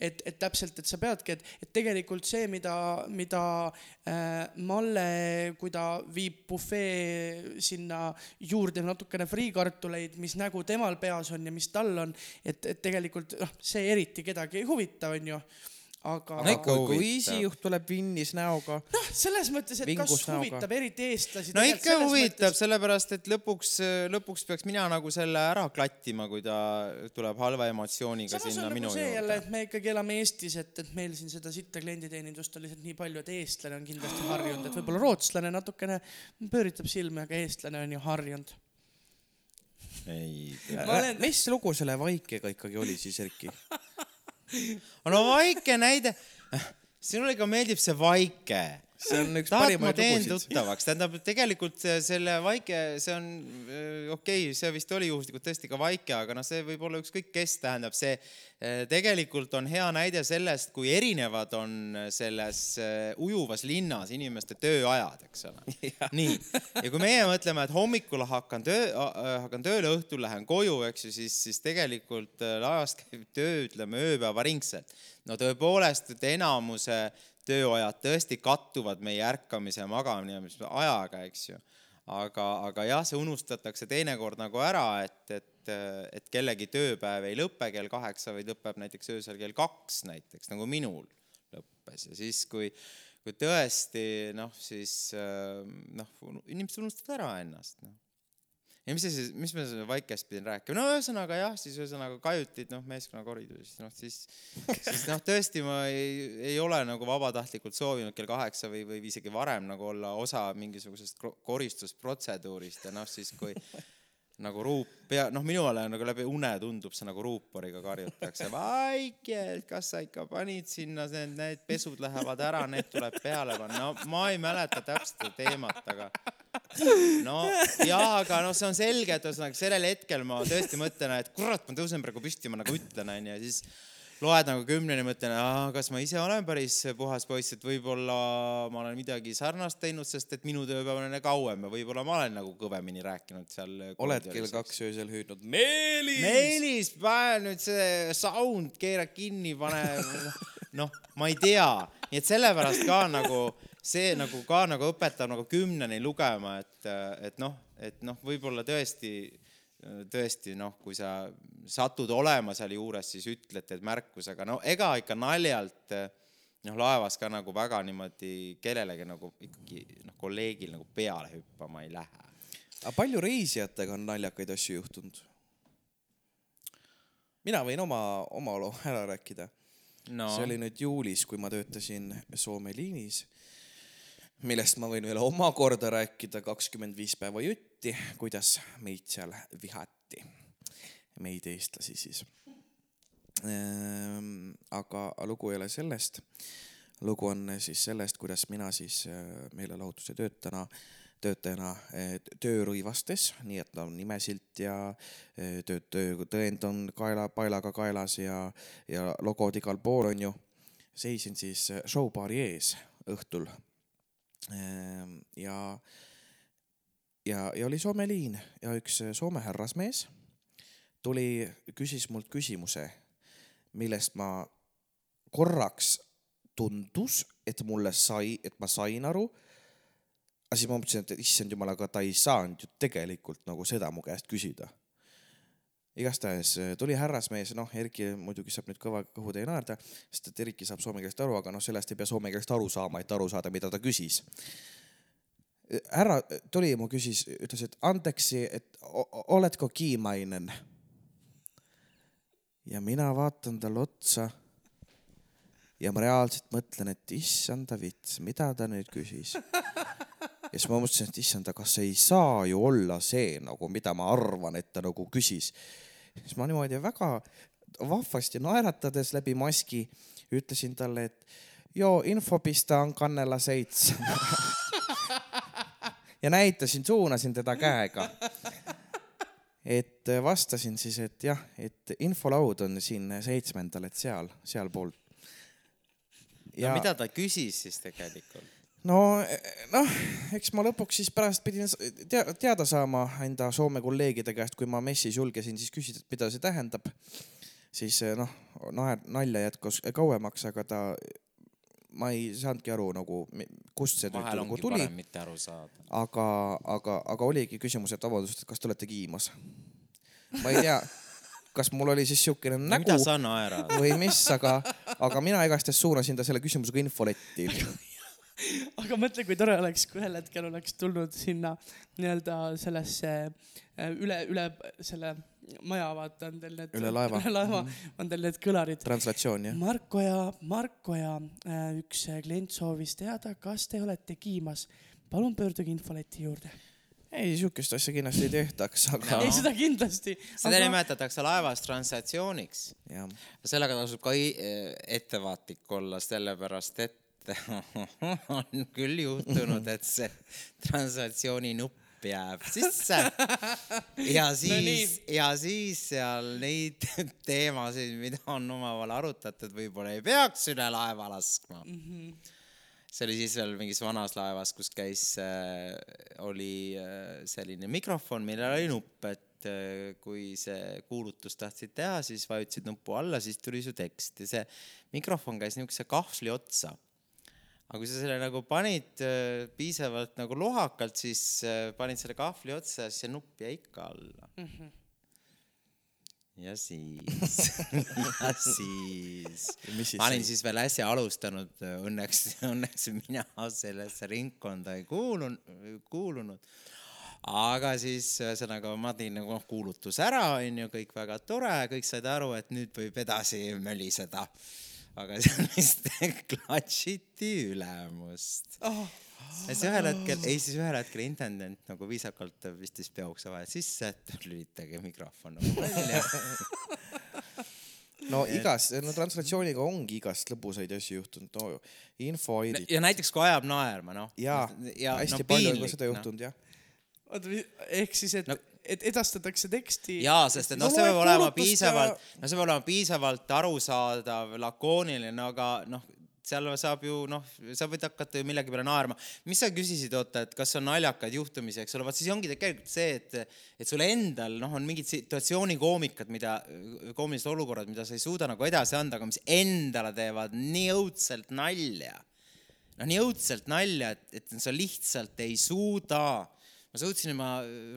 et, et täpselt, et sa peadki, et, et tegelikult see, mida, mida äh, Malle, kui ta viib bufee sinna juurde natukene friikartuleid, mis nägu temal peas on ja mis tal on, et, et tegelikult noh, see eriti kedagi ei huvita, onju. Aga No kui kruiisijuht tuleb vinnis näoga, noh, selles mõttes, et kas Vingus näoga. huvitab eriti eestlasi. no ikka huvitab, sellepärast et lõpuks, lõpuks peaks mina nagu selle ära klattima, kui ta tuleb halva emotsiooniga samas sinna on minu nagu see jälle, juurde. et me ikkagi elame Eestis, et, et meil siin seda sitta klienditeenindust on lihtsalt nii palju, et eestlane on kindlasti harjunud, et võib-olla rootslane natukene pööritab silmi, aga eestlane on ju harjunud. ei Ma olen- mis lugu selle Vaikega ikkagi oli siis, Erki? (laughs) (laughs) no Vaike näide, sinule ikka meeldib see Vaike see on üks parimaid lugusid. tuttavaks, tähendab tegelikult selle Vaike, see on öö, okei okay,, see vist oli juhuslikult tõesti ka Vaike, aga noh, see võib olla ükskõik kes, tähendab see öö, tegelikult on hea näide sellest, kui erinevad on selles öö, ujuvas linnas inimeste tööajad, eks ole. (laughs) nii, ja kui meie mõtleme, et hommikul hakkan töö, hakkan tööle, õhtul lähen koju, eks ju, siis, siis tegelikult laevas käib töö, ütleme ööpäevaringselt. no tõepoolest, et enamuse tööajad tõesti kattuvad meie ärkamise ja magamise ajaga, eks ju. aga, aga jah, see unustatakse teinekord nagu ära, et, et, et kellegi tööpäev ei lõpe kell kaheksa, vaid lõpeb näiteks öösel kell kaks näiteks, nagu minul lõppes ja siis, kui, kui tõesti noh, siis noh, inimesed unustavad ära ennast, noh ja mis see siis, mis ma selle Vaikest pidin rääkima, no ühesõnaga jah, siis ühesõnaga kajutid noh, meeskonnakoridoris, noh siis, siis noh, tõesti ma ei, ei ole nagu vabatahtlikult soovinud kell kaheksa või, või isegi varem nagu olla osa mingisugusest koristusprotseduurist ja noh, siis kui nagu ruup, pea, noh, minule nagu läbi une tundub see nagu ruuporiga karjutakse, Vaike, kas sa ikka panid sinna need, need pesud lähevad ära, need tuleb peale panna, no ma ei mäleta täpselt teemat, aga no jaa, aga noh, see on selge, et ühesõnaga sellel hetkel ma tõesti mõtlen, et kurat, ma tõusen praegu püsti, ma nagu ütlen, onju, ja siis loed nagu kümneni, mõtlen, kas ma ise olen päris puhas poiss, et võib-olla ma olen midagi sarnast teinud, sest et minu tööpäev on kauem ja võib-olla ma olen nagu kõvemini rääkinud seal. oled kell kaks öösel hüüdnud Meelis. Meelis, pane nüüd see sound, keera kinni, pane, (laughs) noh, ma ei tea, nii et sellepärast ka nagu see nagu ka nagu õpetab nagu kümneni lugema, et, et noh, et noh, võib-olla tõesti, tõesti noh, kui sa satud olema seal juures, siis ütled, teed märkuse, aga no ega ikka naljalt noh, laevas ka nagu väga niimoodi kellelegi nagu ikkagi noh, kolleegil nagu peale hüppama ei lähe aga palju reisijatega on naljakaid asju juhtunud? mina võin oma, oma loo ära rääkida no.. see oli nüüd juulis, kui ma töötasin Soome liinis, millest ma võin veel omakorda rääkida kakskümmend viis päeva jutti, kuidas meid seal vihati, meid eestlasi siis. aga lugu ei ole sellest, lugu on siis sellest, kuidas mina siis äh, meelelahutuse töötajana töötajana eh, töörõivastes, nii et on nimesilt ja eh, töö, töötõend on kaela, paelaga kaelas ja, ja logod igal pool on ju. seisin siis showbaari ees õhtul. ja, ja, ja oli Soome liin ja üks eh, Soome härrasmees tuli, küsis mult küsimuse, millest ma korraks tundus, et mulle sai, et ma sain aru. aga siis ma mõtlesin, et issand jumal, aga ta ei saanud ju tegelikult nagu seda mu käest küsida. Igastahes eh, tuli härrasmees, noh, Erki muidugi saab nüüd kõva kõhutäie naerda, sest et Erki saab soome keelest aru, aga noh, sellest ei pea soome keelest aru saama, et aru saada, mida ta küsis. härra tuli mu küsis, ütles, et anteeksi, et oletko kiimainen? ja mina vaatan talle otsa ja ma reaalselt mõtlen, et issanda vits, mida ta nüüd küsis. ja siis ma mõtlesin, et issanda, kas ei saa ju olla see nagu, mida ma arvan, et ta nagu küsis. Siis ma niimoodi väga vahvasti naeratades läbi maski ütlesin talle, et joo, infopista on kannela seitse. (laughs) ja näitasin, suunasin teda käega et vastasin siis, et jah, et infolaud on siin seitsmendal, et seal, sealpool. ja mida ta küsis siis tegelikult? No noh, eks ma lõpuks siis pärast pidin teada saama enda Soome kolleegide käest, kui ma messis julgesin siis küsida, et mida see tähendab. siis eh, noh, naer, nalja jätkus kauemaks, aga ta, ma ei saanudki aru nagu, kust see vahel nagu ongi tuli, parem mitte aru saada. aga, aga, aga oligi küsimus, et vabandust, et kas te olete kiimas? ma ei tea, (laughs) kas mul oli siis siukene nägu mida sa naerad? või mis, aga, aga mina igastahes suunasin ta selle küsimusega infoletti. (laughs) (laughs) (laughs) aga mõtle, kui tore oleks, kui ühel hetkel oleks tulnud sinna nii-öelda sellesse äh, üle, üle selle maja, vaata on teil need. Üle laeva. (laughs) üle laeva on teil need kõlarid. translatsioon jah. Marko ja, Marko ja äh, üks klient soovis teada, kas te olete kiimas. palun pöörduge infoleti juurde. ei, siukest asja kindlasti ei tehtaks, aga No. ei, seda kindlasti. seda nimetatakse laevas translatsiooniks. jah, sellega tasub ka i- ettevaatlik olla, sellepärast et (laughs) on küll juhtunud, et see translatsiooni nupp jääb sisse. ja (laughs) siis, ja siis seal neid (laughs) teemasid, mida on omavahel arutatud, võib-olla ei peaks üle laeva laskma mm. -hmm see oli siis veel mingis vanas laevas, kus käis äh,, oli äh, selline mikrofon, millel oli nupp, et äh, kui see kuulutus tahtsid teha, siis vajutasid nupu alla, siis tuli su tekst ja see mikrofon käis niisuguse kahvli otsa. Aga kui sa selle nagu panid äh, piisavalt nagu lohakalt, siis äh, panid selle kahvli otsa ja siis see nupp jäi ikka alla mm. -hmm. ja siis, (laughs) ja siis siis ma olin siis veel äsja alustanud, õnneks, õnneks mina sellesse ringkonda ei kuulunud, kuulunud. aga siis ühesõnaga ma tegin nagu noh, kuulutus ära, onju, kõik väga tore, kõik said aru, et nüüd võib edasi möliseda. Aga (laughs) seal vist klatšiti ülemust Oh, ja siis ühel hetkel, ei siis ühel hetkel intendent nagu viisakalt pistis peokse vahele sisse, et lülitage mikrofon nagu välja. (laughs) no igas, no translatsiooniga ongi igast lõbusaid asju juhtunud, no infoaidid ja näiteks kui ajab naerma, noh. ja, ja hästi no, palju on ka seda juhtunud jah. oota, ehk siis, et No- no., et edastatakse teksti. jaa, sest et noh, No see peab olema piisavalt ja-, no see peab olema piisavalt arusaadav, lakooniline, aga noh, seal saab ju noh, sa võid hakata ju millegi peale naerma. mis sa küsisid, oota, et kas on naljakaid juhtumisi, eks ole, vot siis ongi tegelikult see, et, et sul endal noh, on mingid situatsioonikoomikad, mida, koomilised olukorrad, mida sa ei suuda nagu edasi anda, aga mis endale teevad nii õudselt nalja noh, nii õudselt nalja, et, et sa lihtsalt ei suuda. Ma suutsin oma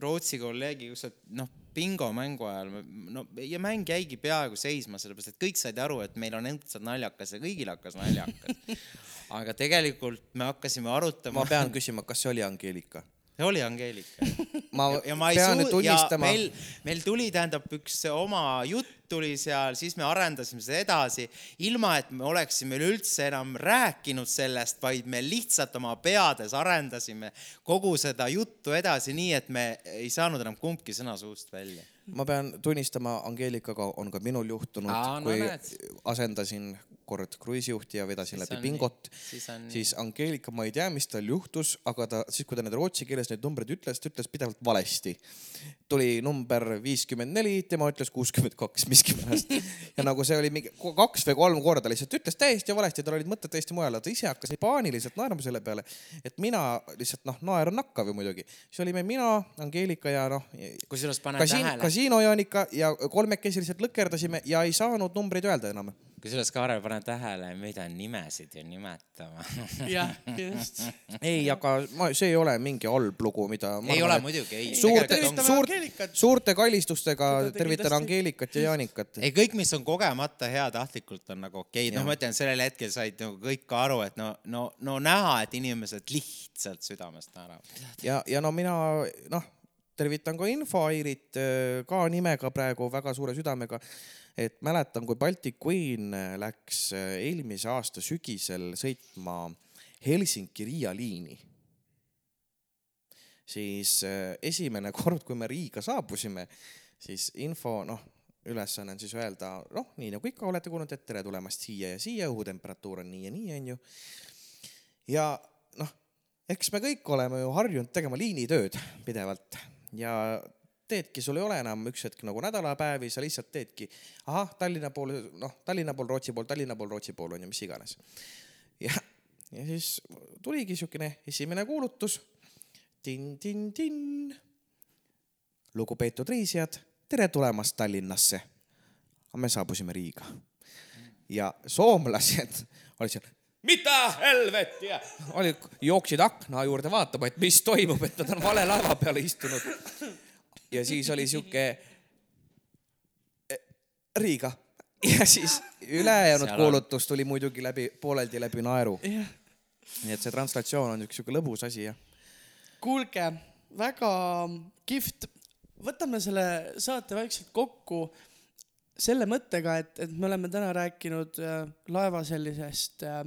Rootsi kolleegiga ükskord noh, bingomängu ajal, no ja mäng jäigi peaaegu seisma, sellepärast et kõik said aru, et meil on õudselt naljakas ja kõigil hakkas naljakas. (laughs) aga tegelikult me hakkasime arutama ma, pean küsima, kas see oli Angeelika? see oli Angeelika ma ja, ja ma pean tunnistama, meil, meil tuli, tähendab, üks oma jutt tuli seal, siis me arendasime seda edasi, ilma et me oleksime üleüldse enam rääkinud sellest, vaid me lihtsalt oma peades arendasime kogu seda juttu edasi, nii et me ei saanud enam kumbki sõna suust välja. ma pean tunnistama, Angeelikaga on ka minul juhtunud no kui näed. asendasin kord kruiisijuht ja vedasin Siis läbi on bingot. Siis on siis Angeelika, ma ei tea, mis tal juhtus, aga ta siis, kui ta need rootsi keeles neid numbreid ütles, ta ütles pidevalt valesti. tuli number viiskümmend neli, tema ütles kuuskümmend kaks miskipärast ja nagu see oli mingi kaks või kolm korda lihtsalt ütles täiesti valesti, tal olid mõtted täiesti mujal ja ta ise hakkas nii paaniliselt naerma selle peale, et mina lihtsalt noh, naer on nakkav ju muidugi. siis olime mina, Angeelika ja noh, kusjuures pane kasiin, tähele, kasiino Jaanika ja kolmekesi lihtsalt lõkerdasime ja ei saanud numbreid öelda enam. Kusjuures Kaarel, pane tähele, me ei pea nimesid ju nimetama. (laughs) jah, just. ei, aga ma, see ei ole mingi halb lugu, mida. ei ole muidugi, ei. suurte, tervitame suurt, Angeelikat. suurte kallistustega tervitan Angeelikat ja Jaanikat. ei, kõik, mis on kogemata heatahtlikult, on nagu okei okay., noh, ma ütlen, sellel hetkel said nagu kõik ka aru, et no, no, no näha, et inimesed lihtsalt südamest naeravad. ja, ja no mina noh, tervitan ka Infoairit ka nimega praegu väga suure südamega. Et mäletan, kui Baltic Queen äh, läks äh, eelmise aasta sügisel sõitma Helsingi-Riia liini, siis äh, esimene (laughs) kord, kui me Riiga saabusime, siis info noh, ülesanne on siis öelda noh, nii nagu ikka olete kuulnud, et tere tulemast siia ja siia, õhutemperatuur on nii ja nii, onju. ja noh, eks me kõik oleme ju harjunud tegema liinitööd pidevalt ja teedki, sul ei ole enam üks hetk nagu nädalapäevi, sa lihtsalt teedki, ahah, Tallinna pool, noh, Tallinna pool, Rootsi pool, Tallinna pool, Rootsi pool on ju mis iganes. ja, ja siis tuligi siukene esimene kuulutus tin-tin-tin. lugupeetud reisijad, tere tulemast Tallinnasse. me saabusime Riiga ja soomlased olid seal, mida helvetia, olid, jooksid akna juurde vaatama, et mis toimub, et nad on vale laeva peale istunud. Ja (laughs) siis oli sihuke eh, Riiga (laughs) ja siis ülejäänud kuulutus tuli muidugi läbi, pooleldi läbi naeru. jah, nii et see translatsioon on üks sihuke lõbus asi jah. kuulge, väga kihvt. võtame selle saate vaikselt kokku selle mõttega, et, et me oleme täna rääkinud äh, laeva sellisest äh,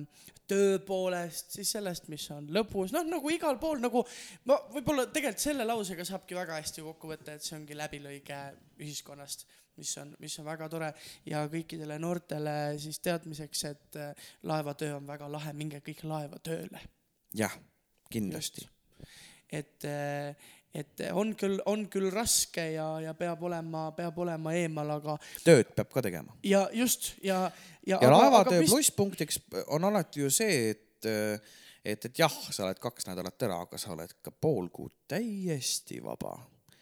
töö poolest, siis sellest, mis on lõbus, noh nagu igal pool nagu ma võib-olla tegelikult selle lausega saabki väga hästi kokku võtta, et see ongi läbilõige ühiskonnast, mis on, mis on väga tore. Ja kõikidele noortele siis teadmiseks, et äh, laevatöö on väga lahe, minge kõik laeva tööle jah, kindlasti. et, et on küll, on küll raske ja, ja peab olema, peab olema eemal, aga tööd peab ka tegema. ja just ja, ja. ja laevatöö. plusspunktiks on alati ju see, et, et, et jah, sa oled kaks nädalat ära, aga sa oled ka pool kuud täiesti vaba.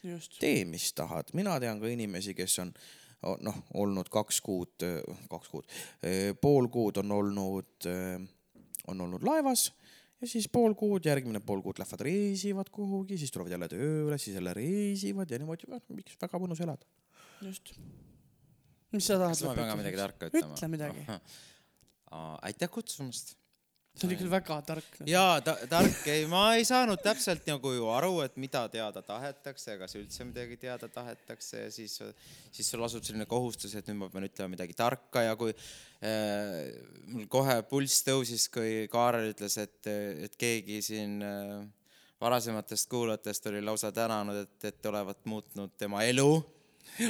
just, tee, mis tahad, mina tean ka inimesi, kes on noh, olnud kaks kuud, kaks kuud, pool kuud on olnud, on olnud laevas ja siis pool kuud, järgmine pool kuud lähevad reisivad kuhugi, siis tulevad jälle tööle, siis jälle reisivad ja niimoodi, miks väga mõnus elada. just. mis sa tahad kas ma pean ka midagi tarka ütlema? ütle midagi. (laughs) aitäh kutsumast. See oli küll väga tark. jaa ta,, tark, ei, ma ei saanud täpselt nagu ju aru, et mida teada tahetakse, kas üldse midagi teada tahetakse ja siis, siis sul asub selline kohustus, et nüüd ma pean ütlema midagi tarka ja kui äh, mul kohe pulss tõusis, kui Kaarel ütles, et, et keegi siin äh, varasematest kuulajatest oli lausa tänanud, et, et olevat muutnud tema elu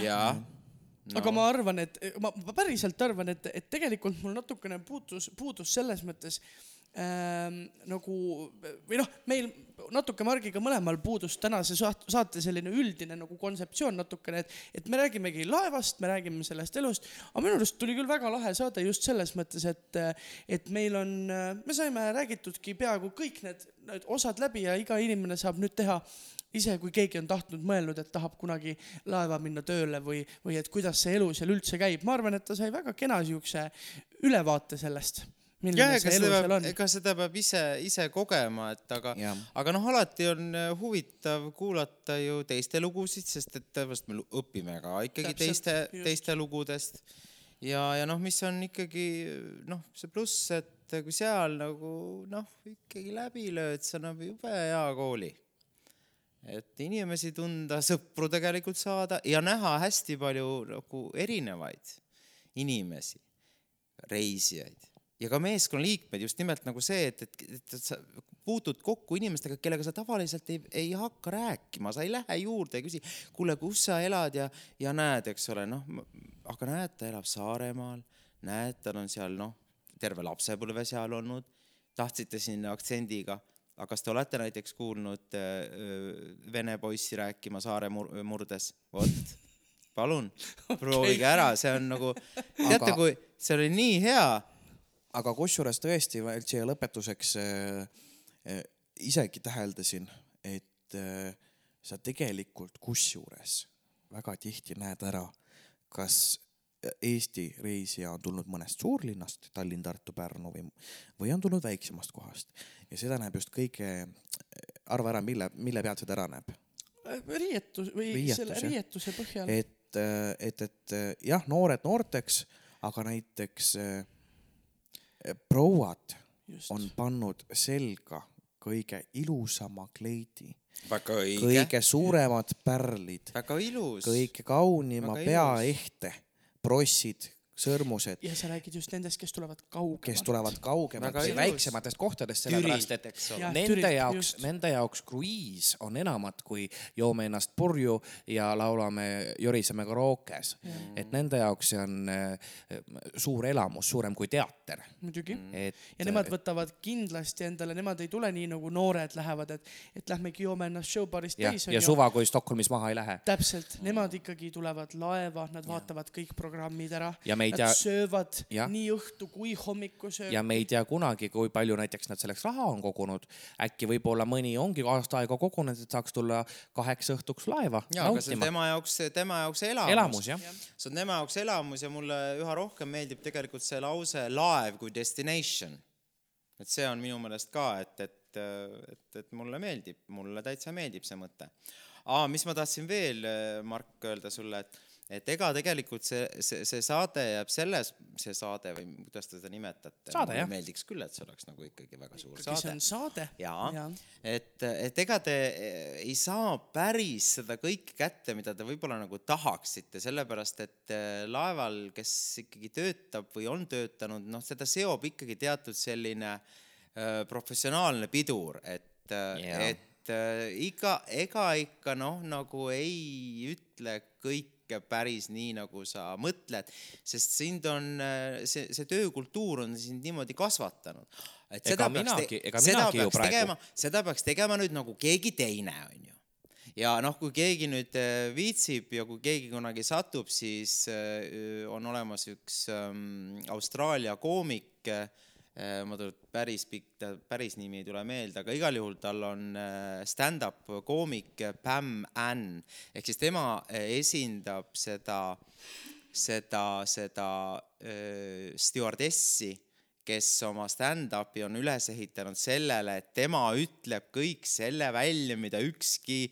ja no. aga ma arvan, et ma, ma päriselt arvan, et, et tegelikult mul natukene puutus, puudus selles mõttes ähm, nagu või noh, meil natuke Margiga mõlemal puudus tänase saat- saate selline üldine nagu kontseptsioon natukene, et, et me räägimegi laevast, me räägime sellest elust, aga minu arust tuli küll väga lahe saade just selles mõttes, et, et meil on, me saime räägitudki peaaegu kõik need, need osad läbi ja iga inimene saab nüüd teha ise, kui keegi on tahtnud, mõelnud, et tahab kunagi laeva minna tööle või, või et kuidas see elu seal üldse käib, ma arvan, et ta sai väga kena siukse ülevaate sellest, milline see elu seda seal peab, on. ega seda peab ise, ise kogema, et aga, aga noh, alati on äh, huvitav kuulata ju teiste lugusid, sest et tõepoolest me õpime ka ikkagi Täpselt, teiste, teiste lugudest. ja, ja noh, mis on ikkagi noh, see pluss, et kui seal nagu noh, ikkagi läbi lööd, see annab jube hea kooli et inimesi tunda, sõpru tegelikult saada ja näha hästi palju nagu erinevaid inimesi, reisijaid ja ka meeskonnaliikmeid, just nimelt nagu see, et, et, et, et sa puutud kokku inimestega, kellega sa tavaliselt ei, ei hakka rääkima, sa ei lähe juurde ja küsi, kuule, kus sa elad ja, ja näed, eks ole, noh, aga näed, ta elab Saaremaal, näed, tal on seal noh, terve lapsepõlve seal olnud, tahtsite sinna aktsendiga, aga kas te olete näiteks kuulnud äh, vene poissi rääkima saare mur murdes? vot, palun, (laughs) proovige ära, see on nagu, teate Aga-, kui see oli nii hea, aga kusjuures tõesti veel siia lõpetuseks äh, äh, isegi täheldasin, et äh, sa tegelikult kusjuures väga tihti näed ära, kas Eesti reisija on tulnud mõnest suurlinnast, Tallinn, Tartu, Pärnu või, või on tulnud väiksemast kohast. Ja seda näeb just kõige, arva ära, mille, mille pealt seda ära näeb. Riietus või Riietus, selle riietuse põhjal. et, et, et jah, noored noorteks, aga näiteks äh, prouad just. on pannud selga kõige ilusama kleidi, väga õige, kõige suuremad pärlid, väga ilus. kõige kaunima peaehte, prossid, sõrmused, ja sa räägid just nendest, kes tulevad kaugemalt. kes tulevad kaugemalt või väiksematest kohtadest, sellepärast et. Jah, nende Türilt, jaoks nende jaoks kruiis on enamat kui joome ennast purju ja laulame, joriseme karaokes. et nende jaoks see on äh, suur elamus, suurem kui teater. muidugi. et ja nemad võtavad kindlasti endale, nemad ei tule nii nagu noored lähevad, et, et lähmegi joome ennast showbarist ja, täis ja suva, kui Stockholmis maha ei lähe. täpselt, nemad ikkagi tulevad laeva, nad vaatavad kõik programmid ära. Ja me ei Nad tea- söövad Jah. nii õhtu kui hommikusöögi. ja me ei tea kunagi, kui palju näiteks nad selleks raha on kogunud. äkki võib-olla mõni ongi aasta aega kogunenud, et saaks tulla kaheks õhtuks laeva ja, aga see on tema jaoks, tema jaoks elamus, elamus jah. see on tema jaoks elamus ja mulle üha rohkem meeldib tegelikult see lause laev kui destination. et see on minu meelest ka, et, et, et, et mulle meeldib, mulle täitsa meeldib see mõte. aa, mis ma tahtsin veel, Mark, öelda sulle, et, et ega tegelikult see, see, see saade jääb selles, see saade või kuidas te seda nimetate? Jah. meeldiks küll, et see oleks nagu ikkagi väga suur ikkagi see saade on saade. jaa Jaa., et, et ega te eh, ei saa päris seda kõike kätte, mida te võib-olla nagu tahaksite, sellepärast et eh, laeval, kes ikkagi töötab või on töötanud, noh, seda seob ikkagi teatud selline äh, professionaalne pidur, et yeah., et äh, iga, ega ikka noh, nagu ei ütle kõike päris nii, nagu sa mõtled, sest sind on, see, see töökultuur on sind niimoodi kasvatanud. et Ega seda peaks minagi- ega seda peaks tegema, seda peaks tegema nüüd nagu keegi teine, onju. ja noh, kui keegi nüüd äh, viitsib ja kui keegi kunagi satub, siis äh, on olemas üks ähm, Austraalia koomik äh,, ma tuleb päris pikk, ta päris nimi ei tule meelde, aga igal juhul tal on äh, stand-up koomik Pam Ann ehk siis tema äh, esindab seda, seda, seda äh, stjuardessi kes oma stand-up'i on üles ehitanud sellele, et tema ütleb kõik selle välja, mida ükski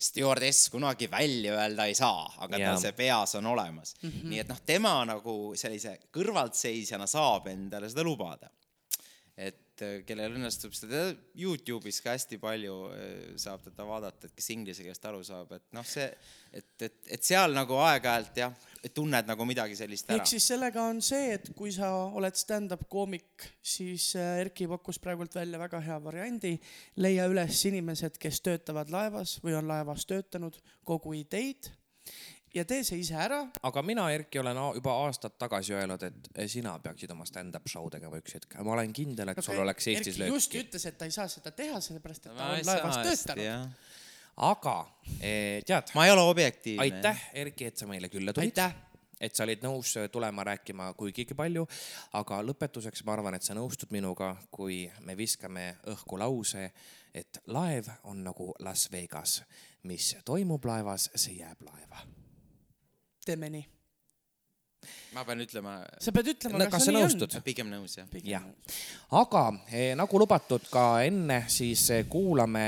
stjuardess kunagi välja öelda ei saa, aga Jaa. tal see peas on olemas mm. -hmm. nii et noh, tema nagu sellise kõrvaltseisjana saab endale seda lubada. Et äh, kellel õnnestub seda Youtube'is ka hästi palju äh, saab teda vaadata, et kes inglise keelest aru saab, et noh, see, et, et, et seal nagu aeg-ajalt jah, tunned nagu midagi sellist ära ehk. siis sellega on see, et kui sa oled stand-up koomik, siis äh, Erki pakkus praegult välja väga hea variandi. leia üles inimesed, kes töötavad laevas või on laevas töötanud, kogu ideid ja tee see ise ära. aga mina, Erki, olen juba aastad tagasi öelnud, et sina peaksid oma stand-up show tegema üks hetk. ma olen kindel, et sul oleks Eestis Erki just lööki. ütles, et ta ei saa seda teha, sellepärast et ta Ma on laevas töötanud. aga eh, tead, ma ei ole objektiivne. aitäh, Erki, et sa meile külla tulid. aitäh. et sa olid nõus tulema rääkima kuigigi palju, aga lõpetuseks ma arvan, et sa nõustud minuga, kui me viskame õhku lause, et laev on nagu Las Vegas, mis toimub laevas, see jääb laeva. Teeme nii. ma pean ütlema, sa pead ütlema, No kas sa nii on. nõustud? pigem nõus jah. jah, aga eh, nagu lubatud ka enne, siis eh, kuulame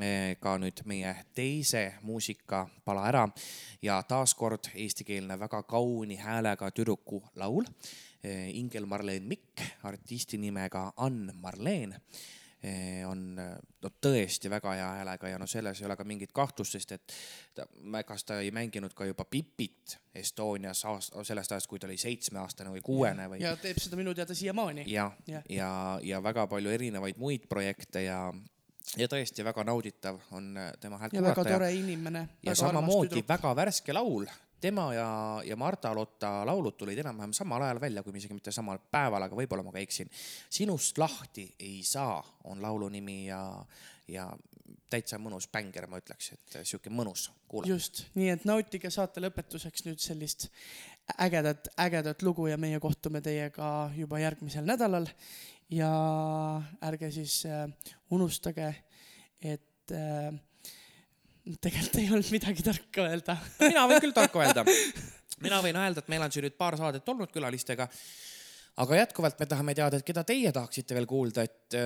eh, ka nüüd meie teise muusikapala ära ja taaskord eestikeelne väga kauni häälega tüdruku laul eh,. Ingel Marleen Mikk artisti nimega Ann Marleen on eh, no tõesti väga hea häälega ja no selles ei ole ka mingit kahtlust, sest et ta, kas ta ei mänginud ka juba Pipit Estonias aast- sellest ajast, kui ta oli seitsmeaastane või kuuene või ja teeb seda minu teada siiamaani. ja, Jah. ja, ja, ja väga palju erinevaid muid projekte ja, ja tõesti väga nauditav on äh, tema häält ja väga kuulata tore inimene. ja samamoodi väga värske laul tema ja, ja Marta Lotta laulud tulid enam-vähem samal ajal välja, kui isegi mitte samal päeval, aga võib-olla ma ka eksin. sinust lahti ei saa, on laulu nimi ja, ja täitsa mõnus bänger, ma ütleks, et sihuke mõnus kuulata. just, nii et nautige saate lõpetuseks nüüd sellist ägedat, ägedat lugu ja meie kohtume teiega juba järgmisel nädalal. ja ärge siis äh, unustage, et äh, tegelikult ei olnud midagi tarka öelda. mina võin küll tarka öelda. (laughs) mina võin öelda, et meil on siin nüüd paar saadet olnud külalistega. aga jätkuvalt me tahame teada, et keda teie tahaksite veel kuulda, et,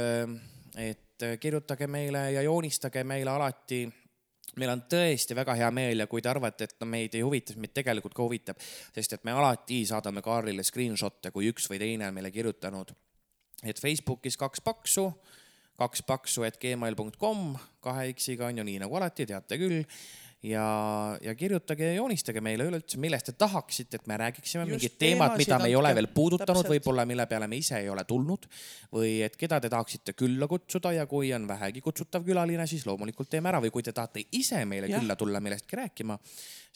et kirjutage meile ja joonistage meile alati meil on tõesti väga hea meel ja kui te arvate, et no meid ei huvita, siis meid tegelikult ka huvitab, sest et me alati saadame Kaarlile screenshot'e, kui üks või teine on meile kirjutanud, et Facebookis kaks paksu, kaks paksu, et gmail.com, kahe X-iga on ju nii nagu alati, teate küll. Ja, ja kirjutage ja joonistage meile üleüldse, millest te tahaksite, et me räägiksime, mingid teemad, mida me ei ole veel puudutanud, võib-olla mille peale me ise ei ole tulnud. Või et keda te tahaksite külla kutsuda ja kui on vähegi kutsutav külaline, siis loomulikult teeme ära. Või kui te tahate ise meile Jah. külla tulla millestki rääkima,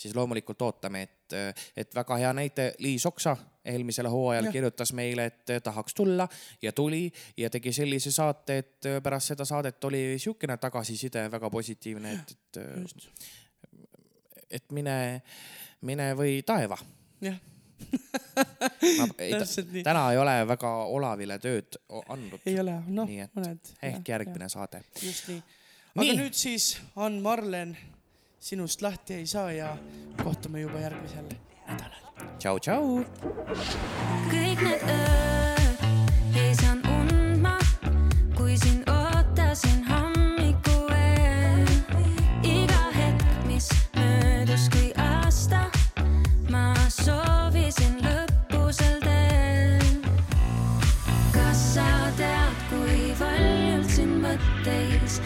siis loomulikult ootame, et, et väga hea näite, Liis Oksa eelmisel hooajal Jah. kirjutas meile, et tahaks tulla ja tuli ja tegi sellise saate, et pärast seda saadet oli siukene tagasiside väga positiivne, et, et et mine, mine või taeva. jah, ma ei, täna ei ole väga Olavile tööd andnud. ei ole, noh mõned. ehk järgmine saade. just nii. aga Nii. nüüd siis, Ann Marlen, sinust lahti ei saa ja kohtume juba järgmisel nädalal. tšau, tšau. kõik need ööd ei saanud und ma, kui sind ootasin hommiku eel. iga hetk, mis möödus kui aasta, ma soovisin lõppu sel teel. kas sa tead, kui valjult siin mõtteis?